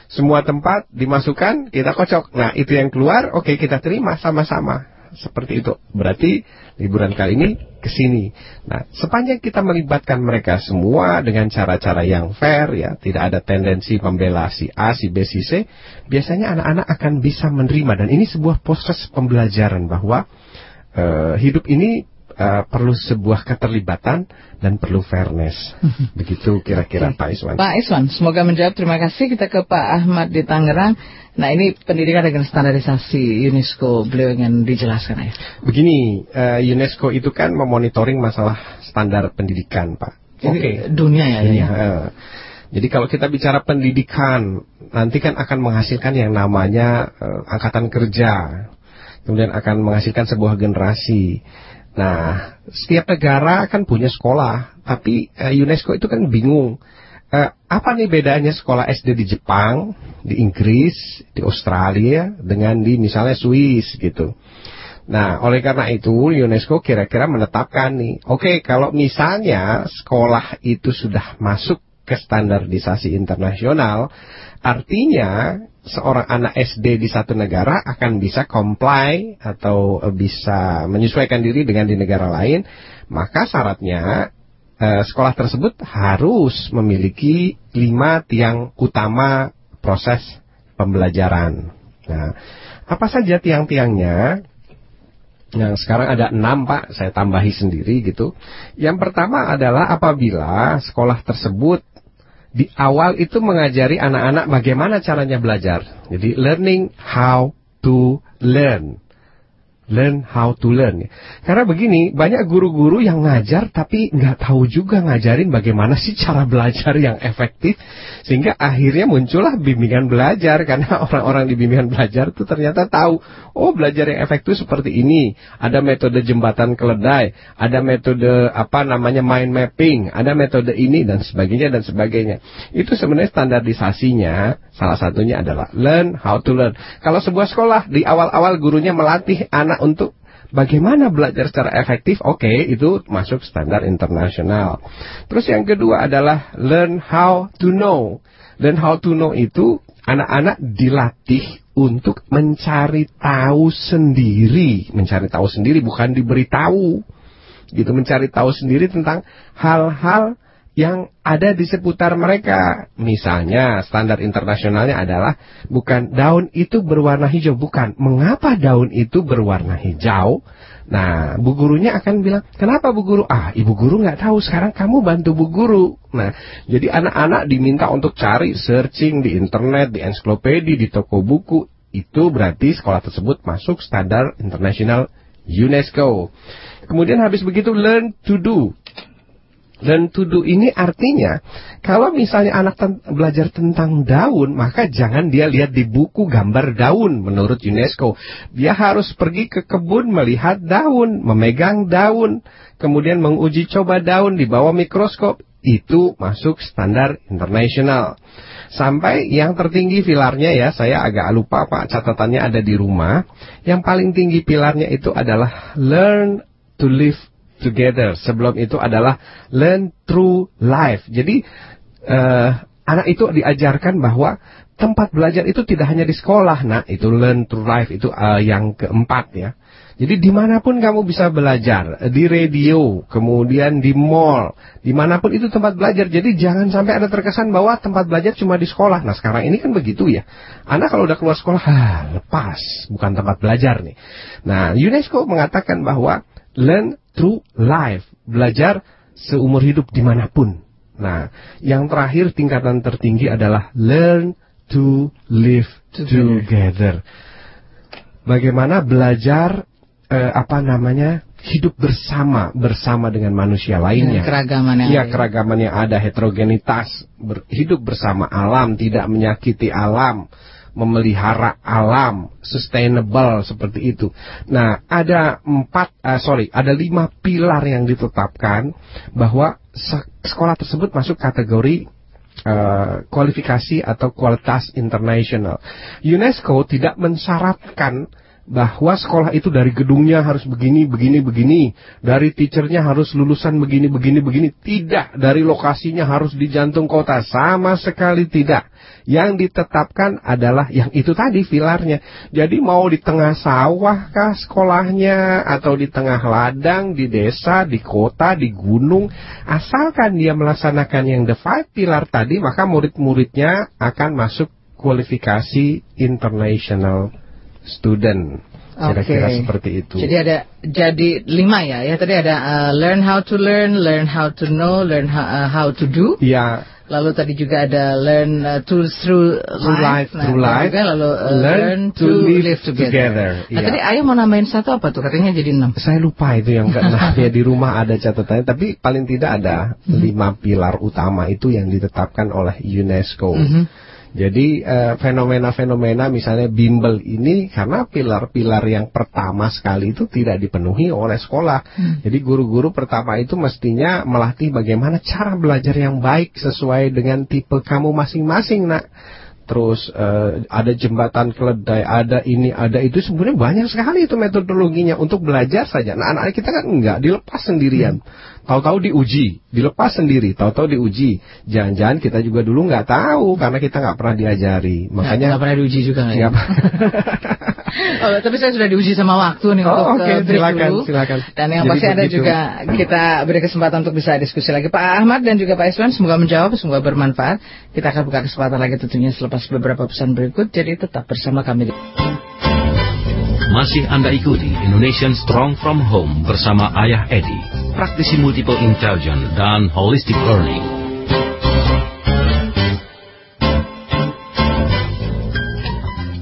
semua tempat dimasukkan kita kocok nah itu yang keluar oke kita terima sama-sama seperti itu. Berarti liburan kali ini ke sini. Nah, sepanjang kita melibatkan mereka semua dengan cara-cara yang fair ya, tidak ada tendensi membela si A, si B, si C, biasanya anak-anak akan bisa menerima dan ini sebuah proses pembelajaran bahwa uh, hidup ini uh, perlu sebuah keterlibatan dan perlu fairness. Begitu kira-kira okay. Pak Iswan. Pak Iswan, semoga menjawab. Terima kasih. Kita ke Pak Ahmad di Tangerang. Nah ini pendidikan dengan standarisasi UNESCO beliau ingin dijelaskan ya. Begini, uh, UNESCO itu kan memonitoring masalah standar pendidikan Pak. Oke. Okay. Dunia ya. Dunia. Ya. Uh, jadi kalau kita bicara pendidikan, nanti kan akan menghasilkan yang namanya uh, angkatan kerja, kemudian akan menghasilkan sebuah generasi. Nah, setiap negara kan punya sekolah, tapi uh, UNESCO itu kan bingung. Uh, apa nih bedanya sekolah SD di Jepang, di Inggris, di Australia dengan di misalnya Swiss gitu. Nah, oleh karena itu UNESCO kira-kira menetapkan nih, oke okay, kalau misalnya sekolah itu sudah masuk ke standarisasi internasional, artinya seorang anak SD di satu negara akan bisa comply atau bisa menyesuaikan diri dengan di negara lain, maka syaratnya eh, sekolah tersebut harus memiliki lima tiang utama proses pembelajaran. Nah, apa saja tiang-tiangnya? Yang sekarang ada enam pak, saya tambahi sendiri gitu. Yang pertama adalah apabila sekolah tersebut di awal itu mengajari anak-anak bagaimana caranya belajar. Jadi learning how to learn. Learn how to learn. Karena begini, banyak guru-guru yang ngajar tapi nggak tahu juga ngajarin bagaimana sih cara belajar yang efektif. Sehingga akhirnya muncullah bimbingan belajar. Karena orang-orang di bimbingan belajar itu ternyata tahu, oh belajar yang efektif seperti ini. Ada metode jembatan keledai, ada metode apa namanya mind mapping, ada metode ini dan sebagainya dan sebagainya. Itu sebenarnya standarisasinya salah satunya adalah learn how to learn. Kalau sebuah sekolah di awal-awal gurunya melatih anak anak untuk bagaimana belajar secara efektif, oke, okay, itu masuk standar internasional. Terus yang kedua adalah learn how to know. Learn how to know itu anak-anak dilatih untuk mencari tahu sendiri, mencari tahu sendiri bukan diberitahu. Gitu mencari tahu sendiri tentang hal-hal yang ada di seputar mereka. Misalnya standar internasionalnya adalah bukan daun itu berwarna hijau, bukan. Mengapa daun itu berwarna hijau? Nah, bu gurunya akan bilang, kenapa bu guru? Ah, ibu guru nggak tahu. Sekarang kamu bantu bu guru. Nah, jadi anak-anak diminta untuk cari searching di internet, di ensiklopedia, di toko buku. Itu berarti sekolah tersebut masuk standar internasional UNESCO. Kemudian habis begitu learn to do. Dan tuduh ini artinya kalau misalnya anak ten belajar tentang daun, maka jangan dia lihat di buku gambar daun menurut UNESCO. Dia harus pergi ke kebun melihat daun, memegang daun, kemudian menguji coba daun di bawah mikroskop. Itu masuk standar internasional. Sampai yang tertinggi pilarnya ya, saya agak lupa Pak, catatannya ada di rumah. Yang paling tinggi pilarnya itu adalah learn to live together. Sebelum itu adalah learn through life. Jadi uh, anak itu diajarkan bahwa tempat belajar itu tidak hanya di sekolah. Nah, itu learn through life itu uh, yang keempat ya. Jadi di mana pun kamu bisa belajar, di radio, kemudian di mall, di mana pun itu tempat belajar. Jadi jangan sampai ada terkesan bahwa tempat belajar cuma di sekolah. Nah sekarang ini kan begitu ya. Anak kalau udah keluar sekolah, ah, lepas, bukan tempat belajar nih. Nah UNESCO mengatakan bahwa learn through life, belajar seumur hidup di mana pun. Nah, yang terakhir tingkatan tertinggi adalah learn to live together. Bagaimana belajar eh, apa namanya hidup bersama bersama dengan manusia lainnya. Ya, keragaman yang ya, keragaman yang ada, heterogenitas, ber, hidup bersama alam, tidak menyakiti alam memelihara alam, sustainable seperti itu. Nah, ada empat, uh, sorry, ada lima pilar yang ditetapkan bahwa sekolah tersebut masuk kategori uh, kualifikasi atau kualitas internasional. UNESCO tidak mensyaratkan bahwa sekolah itu dari gedungnya harus begini, begini, begini, dari teachernya harus lulusan begini, begini, begini. Tidak, dari lokasinya harus di jantung kota, sama sekali tidak. Yang ditetapkan adalah yang itu tadi pilarnya. Jadi mau di tengah sawah kah sekolahnya, atau di tengah ladang, di desa, di kota, di gunung, asalkan dia melaksanakan yang the five pilar tadi, maka murid-muridnya akan masuk kualifikasi international student. Kira-kira Oke. seperti itu. Jadi ada jadi lima ya ya tadi ada uh, learn how to learn, learn how to know, learn how, uh, how to do. ya Lalu tadi juga ada learn uh, to through Through life, Nah, through life. juga lalu uh, Learn to live together. Nah, Iya. tadi ayah mau nambahin satu apa tuh? Katanya jadi enam. saya lupa itu yang keenam ya di rumah ada catatannya, tapi paling tidak ada Mhm. lima pilar utama itu yang ditetapkan oleh UNESCO. Mhm. Jadi eh, fenomena-fenomena misalnya bimbel ini karena pilar-pilar yang pertama sekali itu tidak dipenuhi oleh sekolah. Hmm. Jadi guru-guru pertama itu mestinya melatih bagaimana cara belajar yang baik sesuai dengan tipe kamu masing-masing, nak. Terus eh, ada jembatan keledai, ada ini, ada itu sebenarnya banyak sekali itu metodologinya untuk belajar saja. Nah, anak-anak kita kan enggak dilepas sendirian. Tahu-tahu diuji, dilepas sendiri, tahu-tahu diuji. Jangan-jangan kita juga dulu nggak tahu karena kita nggak pernah diajari. Nggak- Makanya nggak pernah diuji juga nggak ya? Oh, tapi saya sudah diuji sama waktu nih Oh, untuk oke, uh, break silakan, dulu. silakan. Dan yang Jadi pasti ada begitu. juga kita beri kesempatan untuk bisa diskusi lagi. Pak Ahmad dan juga Pak Iswan semoga menjawab, semoga bermanfaat. Kita akan buka kesempatan lagi tentunya selepas beberapa pesan berikut. Jadi tetap bersama kami. Masih Anda ikuti Indonesian Strong From Home bersama Ayah Edi, praktisi multiple intelligence dan holistic learning.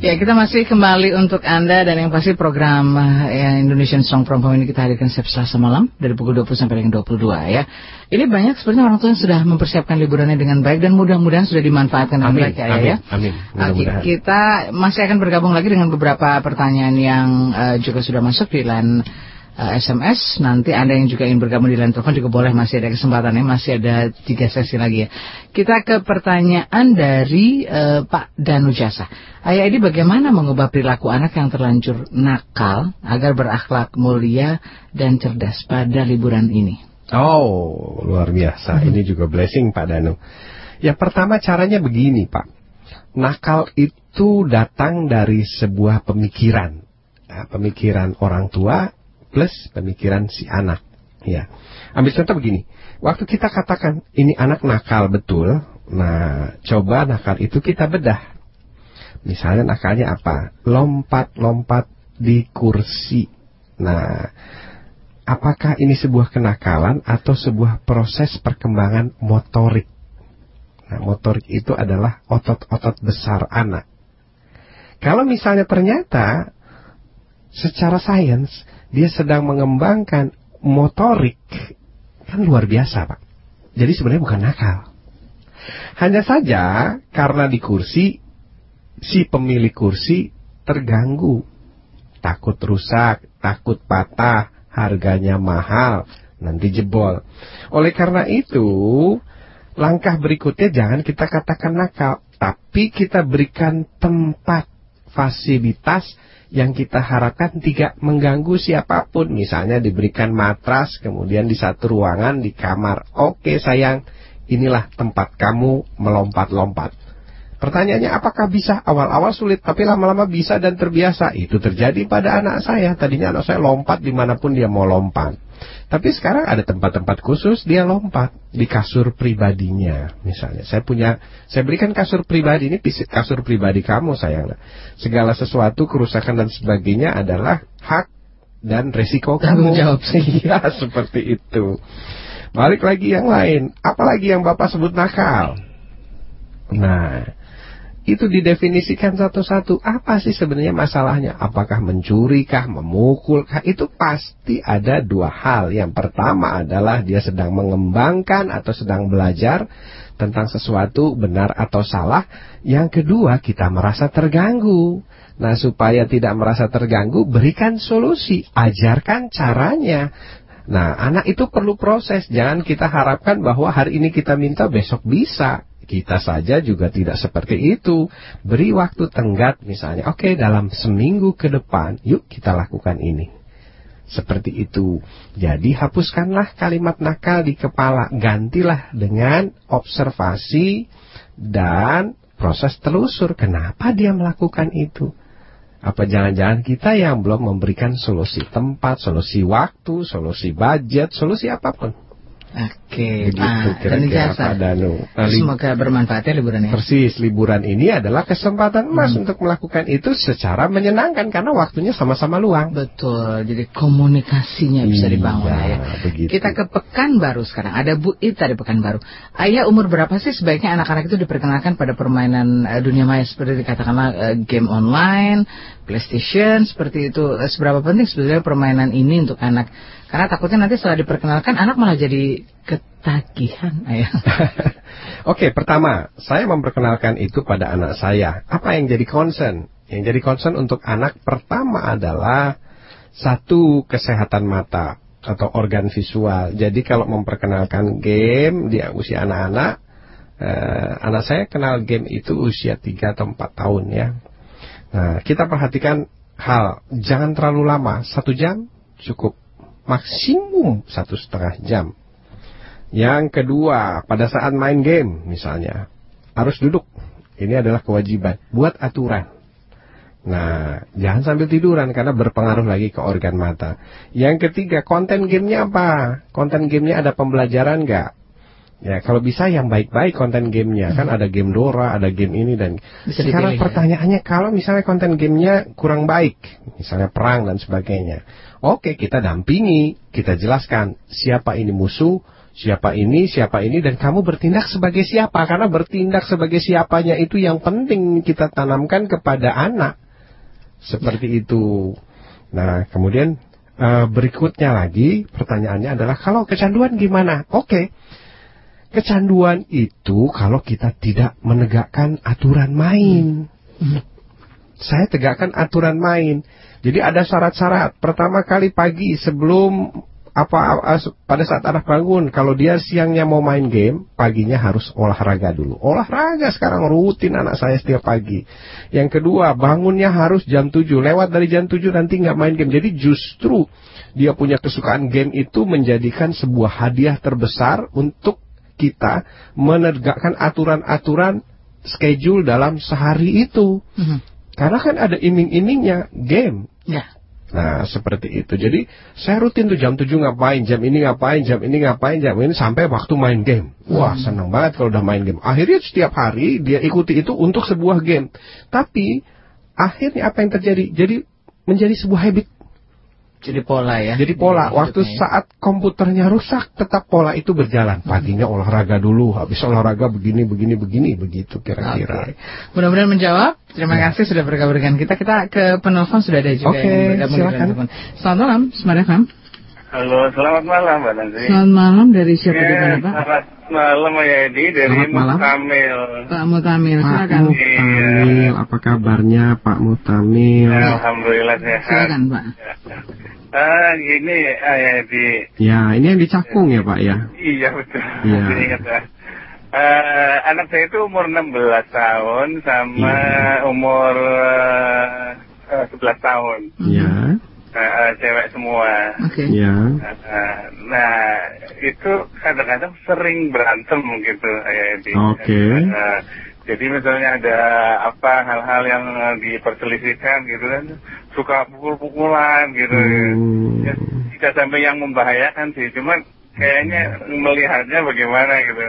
Ya, kita masih kembali untuk Anda dan yang pasti program uh, ya, Indonesian Song From Home ini kita hadirkan setiap Selasa malam dari pukul 20 sampai dengan 22 ya. Ini banyak sebenarnya orang tua yang sudah mempersiapkan liburannya dengan baik dan mudah-mudahan sudah dimanfaatkan dengan Amin, baik ya, amin, ya. amin. Mudah-mudahan. kita masih akan bergabung lagi dengan beberapa pertanyaan yang uh, juga sudah masuk di line uh, SMS. Nanti Anda yang juga ingin bergabung di line telepon juga boleh masih ada kesempatannya, masih ada tiga sesi lagi ya. Kita ke pertanyaan dari uh, Pak Danu Jasa. Ayah Edi bagaimana mengubah perilaku anak yang terlanjur nakal agar berakhlak mulia dan cerdas pada liburan ini? Oh, luar biasa. Ini juga blessing Pak Danu. Ya pertama caranya begini Pak. Nakal itu datang dari sebuah pemikiran. Nah, pemikiran orang tua plus pemikiran si anak. Ya. Ambil contoh begini. Waktu kita katakan ini anak nakal betul. Nah, coba nakal itu kita bedah. Misalnya nakalnya apa? Lompat-lompat di kursi. Nah, apakah ini sebuah kenakalan atau sebuah proses perkembangan motorik? Nah, motorik itu adalah otot-otot besar anak. Kalau misalnya ternyata secara sains dia sedang mengembangkan motorik, kan luar biasa, Pak. Jadi sebenarnya bukan nakal. Hanya saja karena di kursi si pemilik kursi terganggu, takut rusak, takut patah, harganya mahal, nanti jebol. Oleh karena itu, langkah berikutnya jangan kita katakan nakal, tapi kita berikan tempat fasilitas yang kita harapkan tidak mengganggu siapa pun. Misalnya diberikan matras, kemudian di satu ruangan di kamar. Oke sayang, inilah tempat kamu melompat-lompat. Pertanyaannya apakah bisa? Awal-awal sulit, tapi lama-lama bisa dan terbiasa. Itu terjadi pada anak saya. Tadinya anak saya lompat di mana pun dia mau lompat. Tapi sekarang ada tempat-tempat khusus dia lompat di kasur pribadinya. Misalnya, saya punya, saya berikan kasur pribadi ini kasur pribadi kamu sayang. Segala sesuatu kerusakan dan sebagainya adalah hak dan resiko Tanggung kamu. jawab. Iya, seperti itu. Balik lagi yang lain. Apalagi yang Bapak sebut nakal. Nah, itu didefinisikan satu-satu. Apa sih sebenarnya masalahnya? Apakah mencuri kah, memukul kah? Itu pasti ada dua hal. Yang pertama adalah dia sedang mengembangkan atau sedang belajar tentang sesuatu benar atau salah. Yang kedua, kita merasa terganggu. Nah, supaya tidak merasa terganggu, berikan solusi, ajarkan caranya. Nah, anak itu perlu proses. Jangan kita harapkan bahwa hari ini kita minta besok bisa. Kita saja juga tidak seperti itu. Beri waktu tenggat misalnya. Oke, dalam seminggu ke depan, yuk kita lakukan ini. Seperti itu. Jadi hapuskanlah kalimat nakal di kepala. Gantilah dengan observasi dan proses telusur. Kenapa dia melakukan itu? Apa jangan-jangan kita yang belum memberikan solusi tempat, solusi waktu, solusi budget, solusi apa pun? Oke, Begitu Pak kira-kira. Pak Danu. Nah, Semoga bermanfaat ya liburannya. Persis, liburan ini adalah kesempatan emas Hmm. untuk melakukan itu secara menyenangkan karena waktunya sama-sama luang. Betul, jadi komunikasinya bisa Iya, dibangun ya. begitu. Kita ke Pekanbaru sekarang. Ada Bu Ita di Pekanbaru. Ayah umur berapa sih sebaiknya anak-anak itu diperkenalkan pada permainan eh, dunia maya seperti dikatakanlah eh, game online, PlayStation seperti itu. Eh, seberapa penting sebetulnya permainan ini untuk anak? Karena takutnya nanti setelah diperkenalkan anak malah jadi ketagihan, ayah. Oke, pertama, saya memperkenalkan itu pada anak saya. Apa yang jadi concern? Yang jadi concern untuk anak pertama adalah satu kesehatan mata atau organ visual. Jadi kalau memperkenalkan game di usia anak-anak, eh, anak saya kenal game itu usia 3 atau 4 tahun ya. Nah, kita perhatikan hal, jangan terlalu lama, satu jam cukup, maksimum satu setengah jam. Yang kedua, pada saat main game misalnya, harus duduk. Ini adalah kewajiban. Buat aturan. Nah, jangan sambil tiduran karena berpengaruh lagi ke organ mata. Yang ketiga, konten gamenya apa? Konten gamenya ada pembelajaran nggak? Ya, kalau bisa yang baik-baik konten gamenya. Kan ada game Dora, ada game ini dan Bisa sekarang dipilih, ya. pertanyaannya kalau misalnya konten gamenya kurang baik, misalnya perang dan sebagainya. Oke, kita dampingi, kita jelaskan siapa ini musuh, siapa ini, siapa ini, dan kamu bertindak sebagai siapa. Karena bertindak sebagai siapanya itu yang penting kita tanamkan kepada anak. Seperti itu. Nah, kemudian eh, berikutnya lagi pertanyaannya adalah kalau kecanduan gimana? Oke. Kecanduan itu kalau kita tidak menegakkan aturan main. Saya tegakkan aturan main. Jadi ada syarat-syarat. Pertama kali pagi sebelum apa as- pada saat anak bangun kalau dia siangnya mau main game paginya harus olahraga dulu olahraga sekarang rutin anak saya setiap pagi yang kedua bangunnya harus jam 7 lewat dari jam 7 nanti nggak main game jadi justru dia punya kesukaan game itu menjadikan sebuah hadiah terbesar untuk kita menegakkan aturan-aturan schedule dalam sehari itu Mhm. Karena kan ada iming-imingnya game Ya. Nah, seperti itu. Jadi, saya rutin tuh jam 7 ngapain, jam ini ngapain, jam ini ngapain, jam ini sampai waktu main game. Wah, seneng banget kalau udah main game. Akhirnya setiap hari dia ikuti itu untuk sebuah game. Tapi, akhirnya apa yang terjadi? Jadi, menjadi sebuah habit. Jadi pola ya. Jadi pola. Hidupnya Waktu ya. saat komputernya rusak, tetap pola itu berjalan. Paginya olahraga dulu, habis olahraga begini, begini, begini, begitu kira-kira. Oke. Mudah-mudahan menjawab. Terima Ya. kasih sudah bergabung dengan kita. Kita ke penelpon sudah ada juga Oke, yang bergabung di silakan. telepon. Selamat malam, Smart FM. Halo, selamat malam Mbak Nanti. Selamat malam dari siapa di Ya, mana Pak? Selamat malam Pak Yadi dari Selamat malam. Mukamil. Pak Mutamil, Pak silakan. Mutamil, apa kabarnya Pak Mutamil? Alhamdulillah sehat. Silakan Pak. Ah, gini ah, Yadi. Ya, ini yang dicakung ya Pak ya? Iya betul. Iya. Ingat ya. Eh, anak saya itu umur 16 tahun sama Iya. umur eh, eh, 11 tahun. Ya, Eh, eh, cewek semua. Oke. ya. Eh, Nah, itu kadang-kadang sering berantem gitu, Yadi. Oke. Eh, jadi misalnya ada apa hal-hal yang diperselisihkan gitu kan, suka pukul-pukulan gitu. Hmm. Ya, tidak sampai yang membahayakan sih, cuman kayaknya melihatnya bagaimana gitu.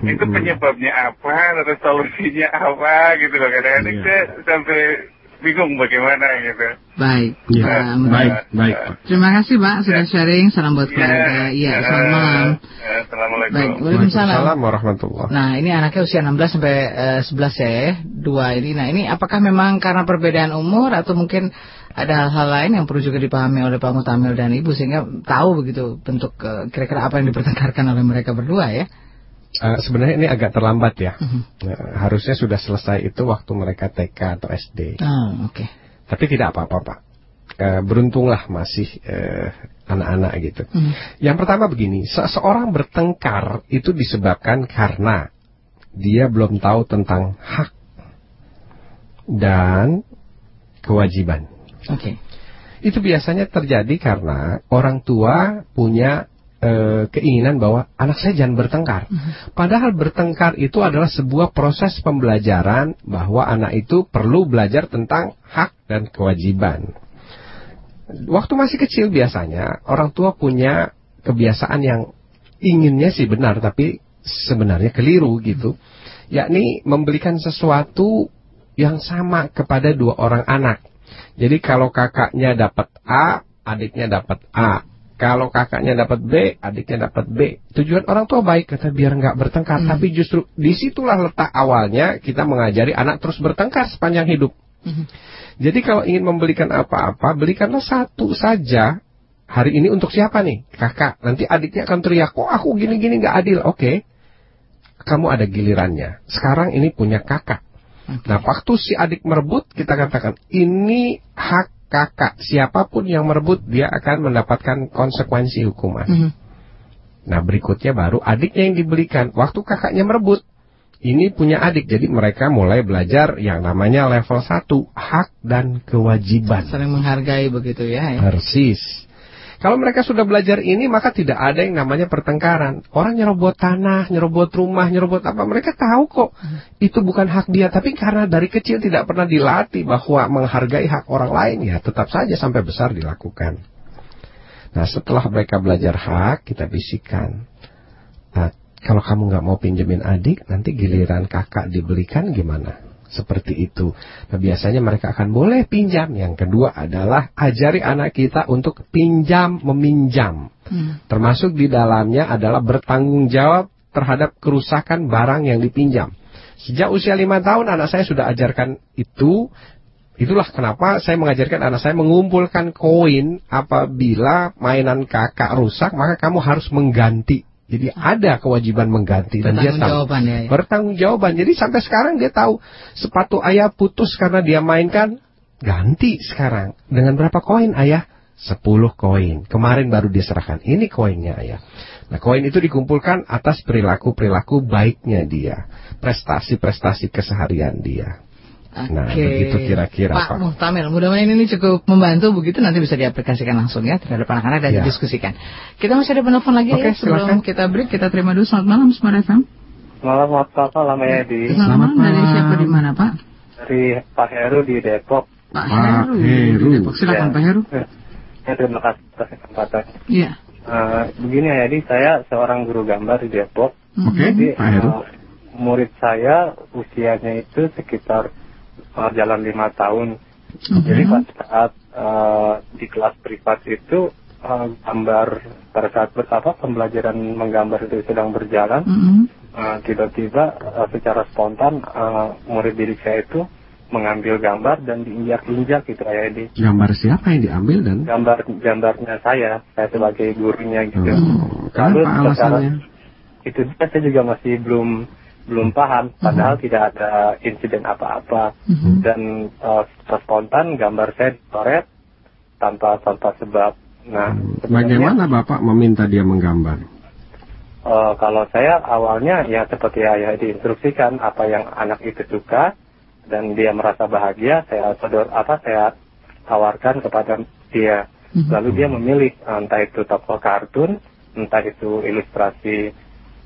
Itu Hmm. penyebabnya apa, terus solusinya apa gitu loh. Kadang-kadang saya sampai bingung bagaimana gitu. Baik. Ya, Pak baik, baik Pak. Terima kasih Pak sudah sharing. Salam buat keluarga. Iya, eh, selamat malam. eh, Assalamualaikum. Baik, Waalaikumsalam. Waalaikumsalam warahmatullahi Nah, ini anaknya usia 16 sampai eh, 11 ya, ya, dua ini. Nah, ini apakah memang karena perbedaan umur atau mungkin ada hal-hal lain yang perlu juga dipahami oleh Pak Mutamil dan Ibu sehingga tahu begitu bentuk eh, kira-kira apa yang dipertengkarkan oleh mereka berdua ya? Eh, sebenarnya ini agak terlambat ya. Mhm. Nah, harusnya sudah selesai itu waktu mereka TK atau SD. Oh, oke. Tapi tidak apa-apa Pak. Eh, beruntunglah masih eh, anak-anak gitu. Mhm. Yang pertama begini, seseorang bertengkar itu disebabkan karena dia belum tahu tentang hak dan kewajiban. Oke. Itu biasanya terjadi karena orang tua punya eh, keinginan bahwa anak saya jangan bertengkar. Padahal bertengkar itu adalah sebuah proses pembelajaran bahwa anak itu perlu belajar tentang hak dan kewajiban. Waktu masih kecil biasanya orang tua punya kebiasaan yang inginnya sih benar tapi sebenarnya keliru gitu. Yakni membelikan sesuatu yang sama kepada dua orang anak. Jadi kalau kakaknya dapat A, adiknya dapat A. Kalau kakaknya dapat B, adiknya dapat B. Tujuan orang tua baik kata biar nggak bertengkar, Hmm. tapi justru di situlah letak awalnya kita mengajari anak terus bertengkar sepanjang hidup. Mhm. Jadi kalau ingin membelikan apa-apa, belikanlah satu saja. Hari ini untuk siapa nih? Kakak. Nanti adiknya akan teriak, kok aku gini-gini nggak adil. Oke, kamu ada gilirannya. Sekarang ini punya kakak. Nah, waktu si adik merebut, kita katakan, ini hak kakak. Siapa pun yang merebut, dia akan mendapatkan konsekuensi hukuman. Mhm. Nah, berikutnya baru adiknya yang dibelikan. Waktu kakaknya merebut, ini punya adik. Jadi mereka mulai belajar yang namanya level 1, hak dan kewajiban. Saling menghargai begitu ya. ya. Persis. Kalau mereka sudah belajar ini, maka tidak ada yang namanya pertengkaran. Orang nyerobot tanah, nyerobot rumah, nyerobot apa, mereka tahu kok itu bukan hak dia. Tapi karena dari kecil tidak pernah dilatih bahwa menghargai hak orang lain, ya tetap saja sampai besar dilakukan. Nah setelah mereka belajar hak, kita bisikan. Nah, kalau kamu nggak mau pinjemin adik, nanti giliran kakak dibelikan gimana? Seperti itu. Nah biasanya mereka akan boleh pinjam. Yang kedua adalah ajari anak kita untuk pinjam meminjam. Hmm. Termasuk di dalamnya adalah bertanggung jawab terhadap kerusakan barang yang dipinjam. Sejak usia lima tahun anak saya sudah ajarkan itu. Itulah kenapa saya mengajarkan anak saya mengumpulkan koin apabila mainan kakak rusak maka kamu harus mengganti. Jadi ada kewajiban mengganti dan dia tahu. Ya. ya. Bertanggung jawaban. Jadi sampai sekarang dia tahu sepatu ayah putus karena dia mainkan ganti sekarang. Dengan berapa koin ayah? 10 koin. Kemarin baru dia serahkan. Ini koinnya ayah. Nah koin itu dikumpulkan atas perilaku-perilaku baiknya dia. Prestasi-prestasi keseharian dia. Nah, Oke. begitu kira-kira, Pak Pak. Muhtamil, mudah-mudahan ini cukup membantu begitu nanti bisa diaplikasikan langsung ya terhadap anak-anak dan Ya. didiskusikan. Kita masih ada penelpon lagi Oke, ya sebelum silakan. kita break kita terima dulu selamat malam Smart FM. Malam waktu malam ya di Selamat malam dari malam. siapa di mana Pak? dari Pak Heru di Depok. Pak Pak Heru. Heru. Di Depok. Silakan Ya. Pak Heru. Ya, terima kasih atas kesempatan. Iya. Eh, begini ya, jadi saya seorang guru gambar di Depok. Oke, Jadi Pak Heru. eh, murid saya usianya itu sekitar eh, jalan lima tahun. Mhm. Jadi pada saat eh, di kelas privat itu eh, gambar pada saat betapa pembelajaran menggambar itu sedang berjalan, Mhm. eh, tiba-tiba eh, secara spontan eh, murid didik saya itu mengambil gambar dan diinjak-injak gitu kayak di Gambar siapa yang diambil dan? gambar gambarnya saya saya sebagai gurunya gitu. Oh, Lalu secara- alasannya? itu saya juga masih belum belum paham padahal tidak ada insiden apa-apa Mhm. dan eh, secara spontan gambar saya dicoret tanpa tanpa sebab nah Bagaimana Bapak meminta dia menggambar? eh, kalau saya awalnya ya seperti ayah diinstruksikan apa yang anak itu suka dan dia merasa bahagia saya sodor apa saya tawarkan kepada dia Mhm. lalu dia memilih entah itu tokoh kartun entah itu ilustrasi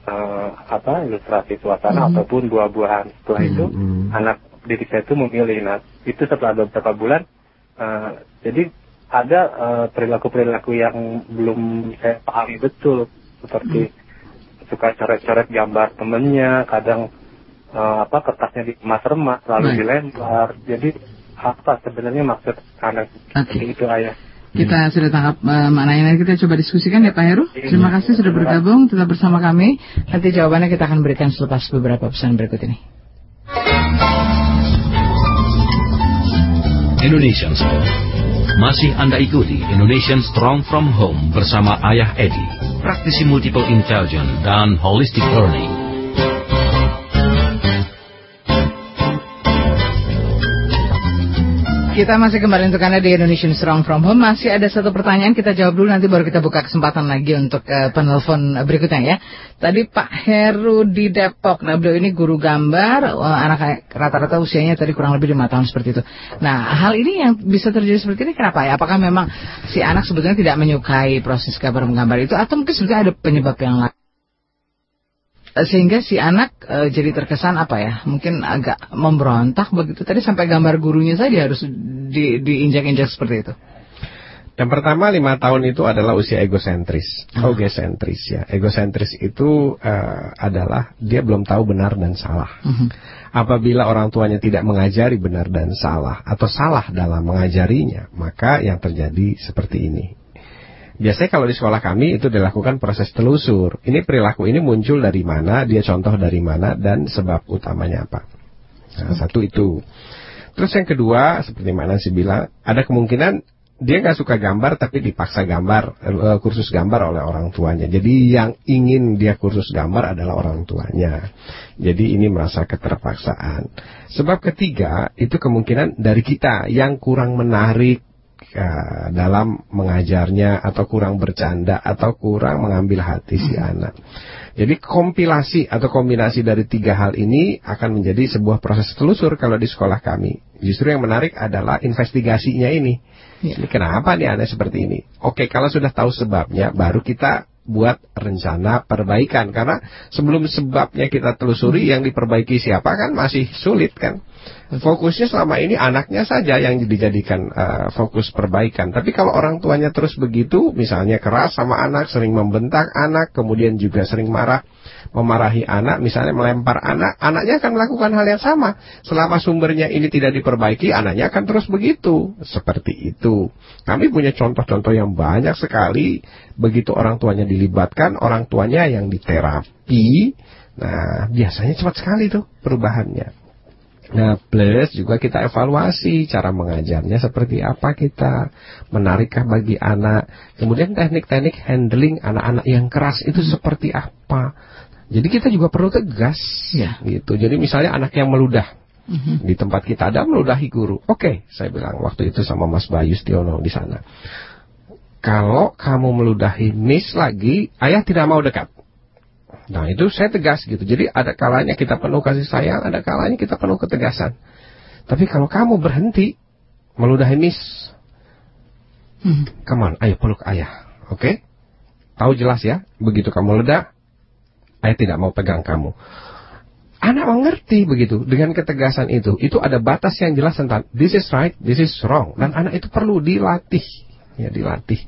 eh, apa ilustrasi suasana Mhm. ataupun buah-buahan. Setelah itu Hmm. anak didik saya itu memilih. Nah itu setelah beberapa bulan eh, jadi ada eh, perilaku-perilaku yang belum saya pahami betul. Seperti suka coret-coret gambar temennya kadang eh, apa kertasnya dikemas-remas lalu dilempar. Jadi apa sebenarnya maksud anak seperti itu ayah Kita sudah tangkap eh, maknanya nanti kita coba diskusikan ya Pak Heru. Terima kasih sudah bergabung tetap bersama kami. Nanti jawabannya kita akan berikan selepas beberapa pesan berikut ini. Indonesian Sport. Masih Anda ikuti Indonesian Strong from Home bersama Ayah Edi, praktisi multiple intelligence dan holistic learning. Kita masih kembali untuk Anda di Indonesian Strong From Home. Masih ada satu pertanyaan kita jawab dulu nanti baru kita buka kesempatan lagi untuk uh, penelpon berikutnya ya. Tadi Pak Heru di Depok. Nah, beliau ini guru gambar, uh, anak rata-rata usianya tadi kurang lebih lima tahun seperti itu. Nah, hal ini yang bisa terjadi seperti ini kenapa ya? Apakah memang si anak sebetulnya tidak menyukai proses gambar menggambar itu atau mungkin sebetulnya ada penyebab yang lain? Sehingga si anak e, jadi terkesan apa ya mungkin agak memberontak begitu tadi sampai gambar gurunya saja harus di, diinjak-injak seperti itu yang pertama lima tahun itu adalah usia egosentris, oh. egosentris ya. Egosentris itu uh, adalah dia belum tahu benar dan salah. Uh mhm. -huh. Apabila orang tuanya tidak mengajari benar dan salah atau salah dalam mengajarinya, maka yang terjadi seperti ini. Biasanya kalau di sekolah kami itu dilakukan proses telusur. Ini perilaku ini muncul dari mana, dia contoh dari mana, dan sebab utamanya apa. Nah, satu itu. Terus yang kedua, seperti mana sih bilang, ada kemungkinan dia nggak suka gambar tapi dipaksa gambar eh, kursus gambar oleh orang tuanya. Jadi yang ingin dia kursus gambar adalah orang tuanya. Jadi ini merasa keterpaksaan. Sebab ketiga itu kemungkinan dari kita yang kurang menarik uh, dalam mengajarnya atau kurang bercanda atau kurang mengambil hati si hmm. anak. Jadi kompilasi atau kombinasi dari tiga hal ini akan menjadi sebuah proses telusur kalau di sekolah kami. Justru yang menarik adalah investigasinya ini. Ya. Ini kenapa nih aneh seperti ini? Oke, kalau sudah tahu sebabnya, baru kita buat rencana perbaikan karena sebelum sebabnya kita telusuri yang diperbaiki siapa kan masih sulit kan fokusnya selama ini anaknya saja yang dijadikan uh, fokus perbaikan tapi kalau orang tuanya terus begitu misalnya keras sama anak sering membentak anak kemudian juga sering marah memarahi anak, misalnya melempar anak, anaknya akan melakukan hal yang sama. Selama sumbernya ini tidak diperbaiki, anaknya akan terus begitu. Seperti itu. Kami punya contoh-contoh yang banyak sekali. Begitu orang tuanya dilibatkan, orang tuanya yang diterapi. Nah, biasanya cepat sekali tuh perubahannya. Nah, plus juga kita evaluasi cara mengajarnya seperti apa kita, menarikkah bagi anak. Kemudian teknik-teknik handling anak-anak yang keras itu seperti apa. Jadi kita juga perlu tegas, ya. gitu. Jadi misalnya anak yang meludah, mm-hmm. di tempat kita ada meludahi guru. Oke, okay, saya bilang waktu itu sama Mas Bayu Stiono di sana. Kalau kamu meludahi Miss lagi, ayah tidak mau dekat. Nah itu saya tegas gitu. Jadi ada kalanya kita penuh kasih sayang, ada kalanya kita penuh ketegasan. Tapi kalau kamu berhenti meludahi Miss, hmm. come on, ayo peluk ayah, oke? Okay? Tahu jelas ya, begitu kamu ledak, saya tidak mau pegang kamu. Anak mengerti begitu dengan ketegasan itu. Itu ada batas yang jelas tentang this is right, this is wrong. Dan anak itu perlu dilatih, ya dilatih.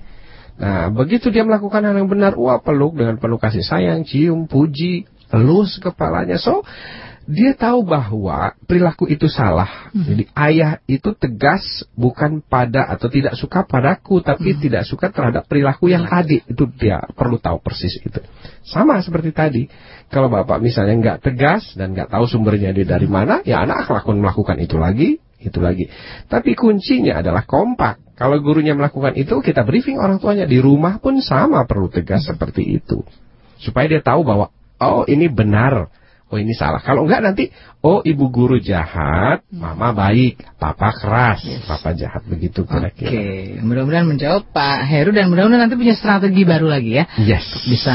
Nah, begitu dia melakukan hal yang benar, wah peluk dengan penuh kasih sayang, cium, puji, elus kepalanya. So, dia tahu bahwa perilaku itu salah. Hmm. Jadi ayah itu tegas bukan pada atau tidak suka padaku, tapi hmm. tidak suka terhadap perilaku yang adik. Itu dia perlu tahu persis itu. Sama seperti tadi, kalau bapak misalnya nggak tegas dan nggak tahu sumbernya dia dari mana, ya anak akan melakukan itu lagi, itu lagi. Tapi kuncinya adalah kompak. Kalau gurunya melakukan itu, kita briefing orang tuanya. Di rumah pun sama perlu tegas seperti itu, supaya dia tahu bahwa oh ini benar. Oh ini salah. Kalau enggak nanti, oh ibu guru jahat, mama baik, papa keras, yes. papa jahat begitu kira-kira. Oke, okay. mudah-mudahan menjawab Pak Heru dan mudah-mudahan nanti punya strategi baru lagi ya. Yes. Bisa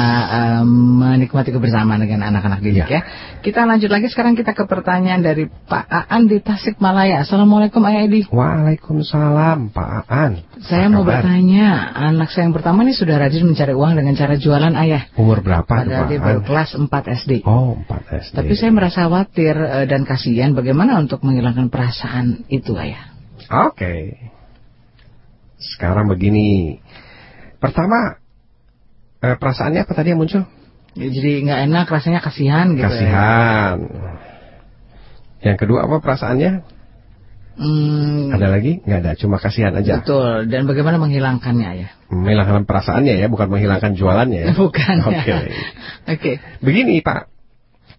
um, menikmati kebersamaan dengan anak-anak didik ya. ya. Kita lanjut lagi sekarang kita ke pertanyaan dari Pak Aan di Tasikmalaya. Assalamualaikum Ayah Edi. Waalaikumsalam Pak Aan. Saya mau bertanya, anak saya yang pertama ini sudah rajin mencari uang dengan cara jualan ayah. Umur berapa? Pada dia baru kelas 4 SD. Oh, 4 SD. Tapi saya merasa khawatir uh, dan kasihan bagaimana untuk menghilangkan perasaan itu ayah. Oke. Okay. Sekarang begini. Pertama, eh, perasaannya apa tadi yang muncul? Ya, jadi nggak enak, rasanya kasihan gitu. Kasihan. Ya. Yang kedua apa perasaannya? Hmm, ada lagi? Nggak ada, cuma kasihan aja. Betul. Dan bagaimana menghilangkannya ya? Menghilangkan perasaannya ya, bukan menghilangkan jualannya ya. Bukan. Oke. Okay. Oke. Okay. Begini Pak,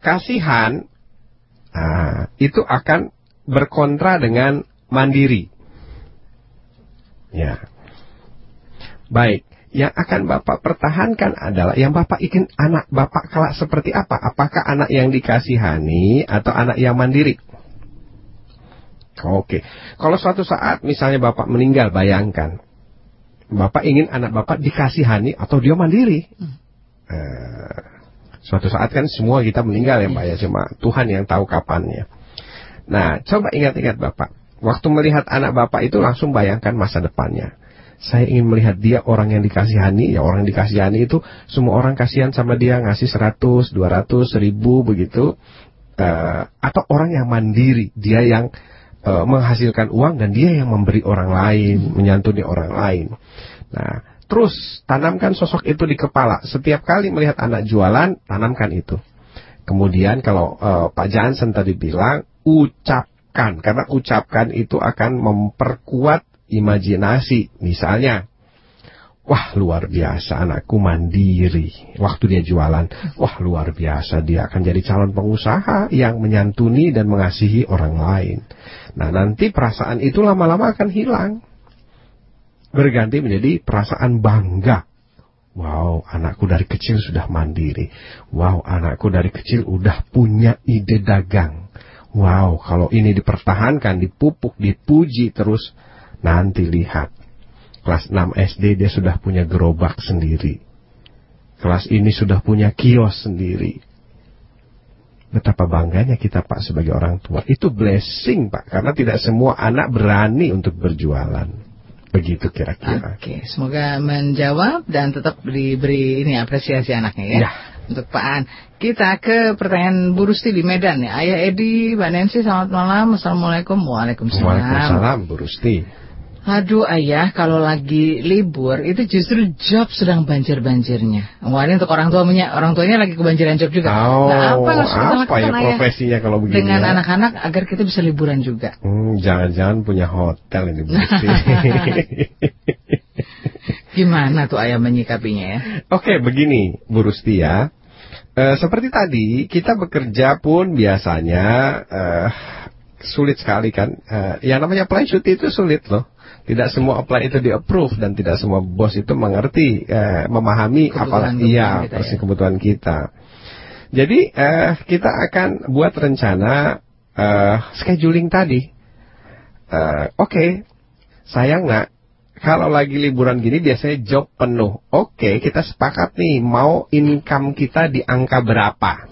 kasihan nah, itu akan berkontra dengan mandiri. Ya. Baik, yang akan Bapak pertahankan adalah yang Bapak ingin anak Bapak kelak seperti apa? Apakah anak yang dikasihani atau anak yang mandiri? Oke. Kalau suatu saat misalnya Bapak meninggal, bayangkan. Bapak ingin anak Bapak dikasihani atau dia mandiri. Eh, suatu saat kan semua kita meninggal ya Mbak ya, cuma Tuhan yang tahu kapannya. Nah, coba ingat-ingat Bapak. Waktu melihat anak Bapak itu langsung bayangkan masa depannya. Saya ingin melihat dia orang yang dikasihani, ya orang yang dikasihani itu semua orang kasihan sama dia ngasih 100, 200, 1000 begitu. Eh, atau orang yang mandiri, dia yang eh, menghasilkan uang dan dia yang memberi orang lain, menyantuni orang lain. Nah, terus tanamkan sosok itu di kepala. Setiap kali melihat anak jualan, tanamkan itu. Kemudian kalau eh, Pak Jansen tadi bilang, ucapkan. Karena ucapkan itu akan memperkuat imajinasi. Misalnya, wah luar biasa anakku mandiri. Waktu dia jualan, wah luar biasa dia akan jadi calon pengusaha yang menyantuni dan mengasihi orang lain. Nah nanti perasaan itu lama-lama akan hilang. Berganti menjadi perasaan bangga. Wow, anakku dari kecil sudah mandiri. Wow, anakku dari kecil udah punya ide dagang. Wow, kalau ini dipertahankan, dipupuk, dipuji terus, nanti lihat. Kelas 6 SD dia sudah punya gerobak sendiri. Kelas ini sudah punya kios sendiri. Betapa bangganya kita Pak sebagai orang tua. Itu blessing Pak, karena tidak semua anak berani untuk berjualan. Begitu kira-kira. Oke, semoga menjawab dan tetap diberi ini apresiasi anaknya ya. Ya. Untuk Pak An. Kita ke pertanyaan Bu Rusti di Medan ya. Ayah Edi, Mbak Nancy, selamat malam. Assalamualaikum. Waalaikumsalam. Waalaikumsalam Bu Rusti. Aduh ayah, kalau lagi libur itu justru job sedang banjir-banjirnya. Wah ini untuk orang tuanya, orang tuanya lagi kebanjiran job juga. Oh, nah, apa apa ya ayah profesinya kalau begini dengan ya? anak-anak agar kita bisa liburan juga? Hmm, jangan-jangan punya hotel ini Bu. Gimana tuh ayah menyikapinya ya? Oke, begini Bu Rusti ya. Eh, seperti tadi, kita bekerja pun biasanya eh, sulit sekali kan. Eh, yang namanya cuti itu sulit loh. Tidak semua apply itu di-approve dan tidak semua bos itu mengerti, eh, memahami apalagi iya kebutuhan kita, persis ya. kebutuhan kita. Jadi eh, kita akan buat rencana eh, scheduling tadi. Eh, Oke, sayang nak, kalau lagi liburan gini biasanya job penuh. Oke, kita sepakat nih mau income kita di angka berapa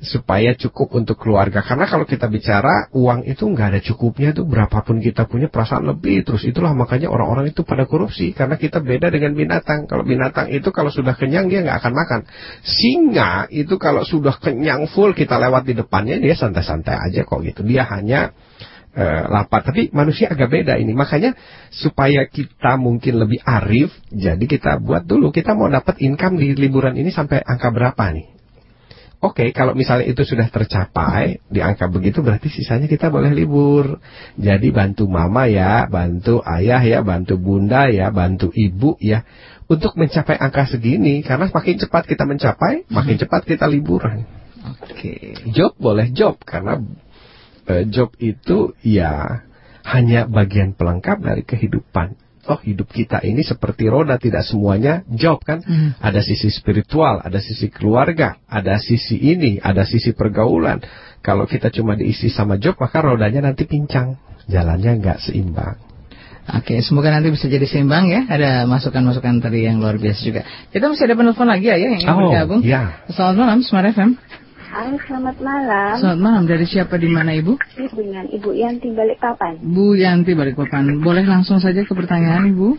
supaya cukup untuk keluarga. Karena kalau kita bicara uang itu nggak ada cukupnya tuh berapapun kita punya perasaan lebih terus itulah makanya orang-orang itu pada korupsi karena kita beda dengan binatang. Kalau binatang itu kalau sudah kenyang dia nggak akan makan. Singa itu kalau sudah kenyang full kita lewat di depannya dia santai-santai aja kok gitu. Dia hanya eh, lapar. Tapi manusia agak beda ini. Makanya supaya kita mungkin lebih arif, jadi kita buat dulu. Kita mau dapat income di liburan ini sampai angka berapa nih? Oke, kalau misalnya itu sudah tercapai di angka begitu berarti sisanya kita boleh libur. Jadi bantu mama ya, bantu ayah ya, bantu bunda ya, bantu ibu ya untuk mencapai angka segini karena makin cepat kita mencapai, makin cepat kita liburan. Oke. Job boleh job karena eh, job itu ya hanya bagian pelengkap dari kehidupan. Oh hidup kita ini seperti roda tidak semuanya job kan. Hmm. Ada sisi spiritual, ada sisi keluarga, ada sisi ini, ada sisi pergaulan. Kalau kita cuma diisi sama job maka rodanya nanti pincang, jalannya nggak seimbang. Oke, semoga nanti bisa jadi seimbang ya. Ada masukan-masukan tadi yang luar biasa juga. Kita masih ada penelpon lagi ya yang ingin Oh, bergabung. ya. Selamat malam, Smart FM. Halo, selamat malam. Selamat malam. Dari siapa di mana Ibu? Dengan Ibu Yanti Balikpapan. Bu Yanti Balikpapan. Boleh langsung saja ke pertanyaan Ibu?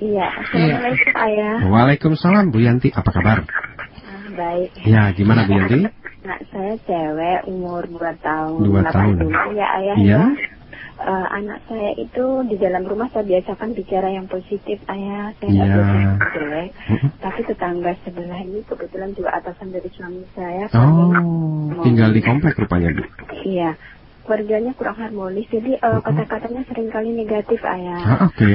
Iya, Assalamualaikum Ayah. Waalaikumsalam Bu Yanti, apa kabar? Ah, baik. Ya, gimana Bu Yanti? Nah, saya cewek umur 2 tahun. Dua 8 tahun. bulan ya Ayah Iya. ya. Eh, anak saya itu di dalam rumah saya biasakan bicara yang positif Ayah. Saya Iya. biasa jelek. Tapi tetangga sebelah ini kebetulan juga atasan dari suami saya. Oh, tinggal di komplek rupanya Bu. Iya. Keluarganya kurang harmonis, jadi eh, kata-katanya sering kali negatif Ayah. Ah, oke.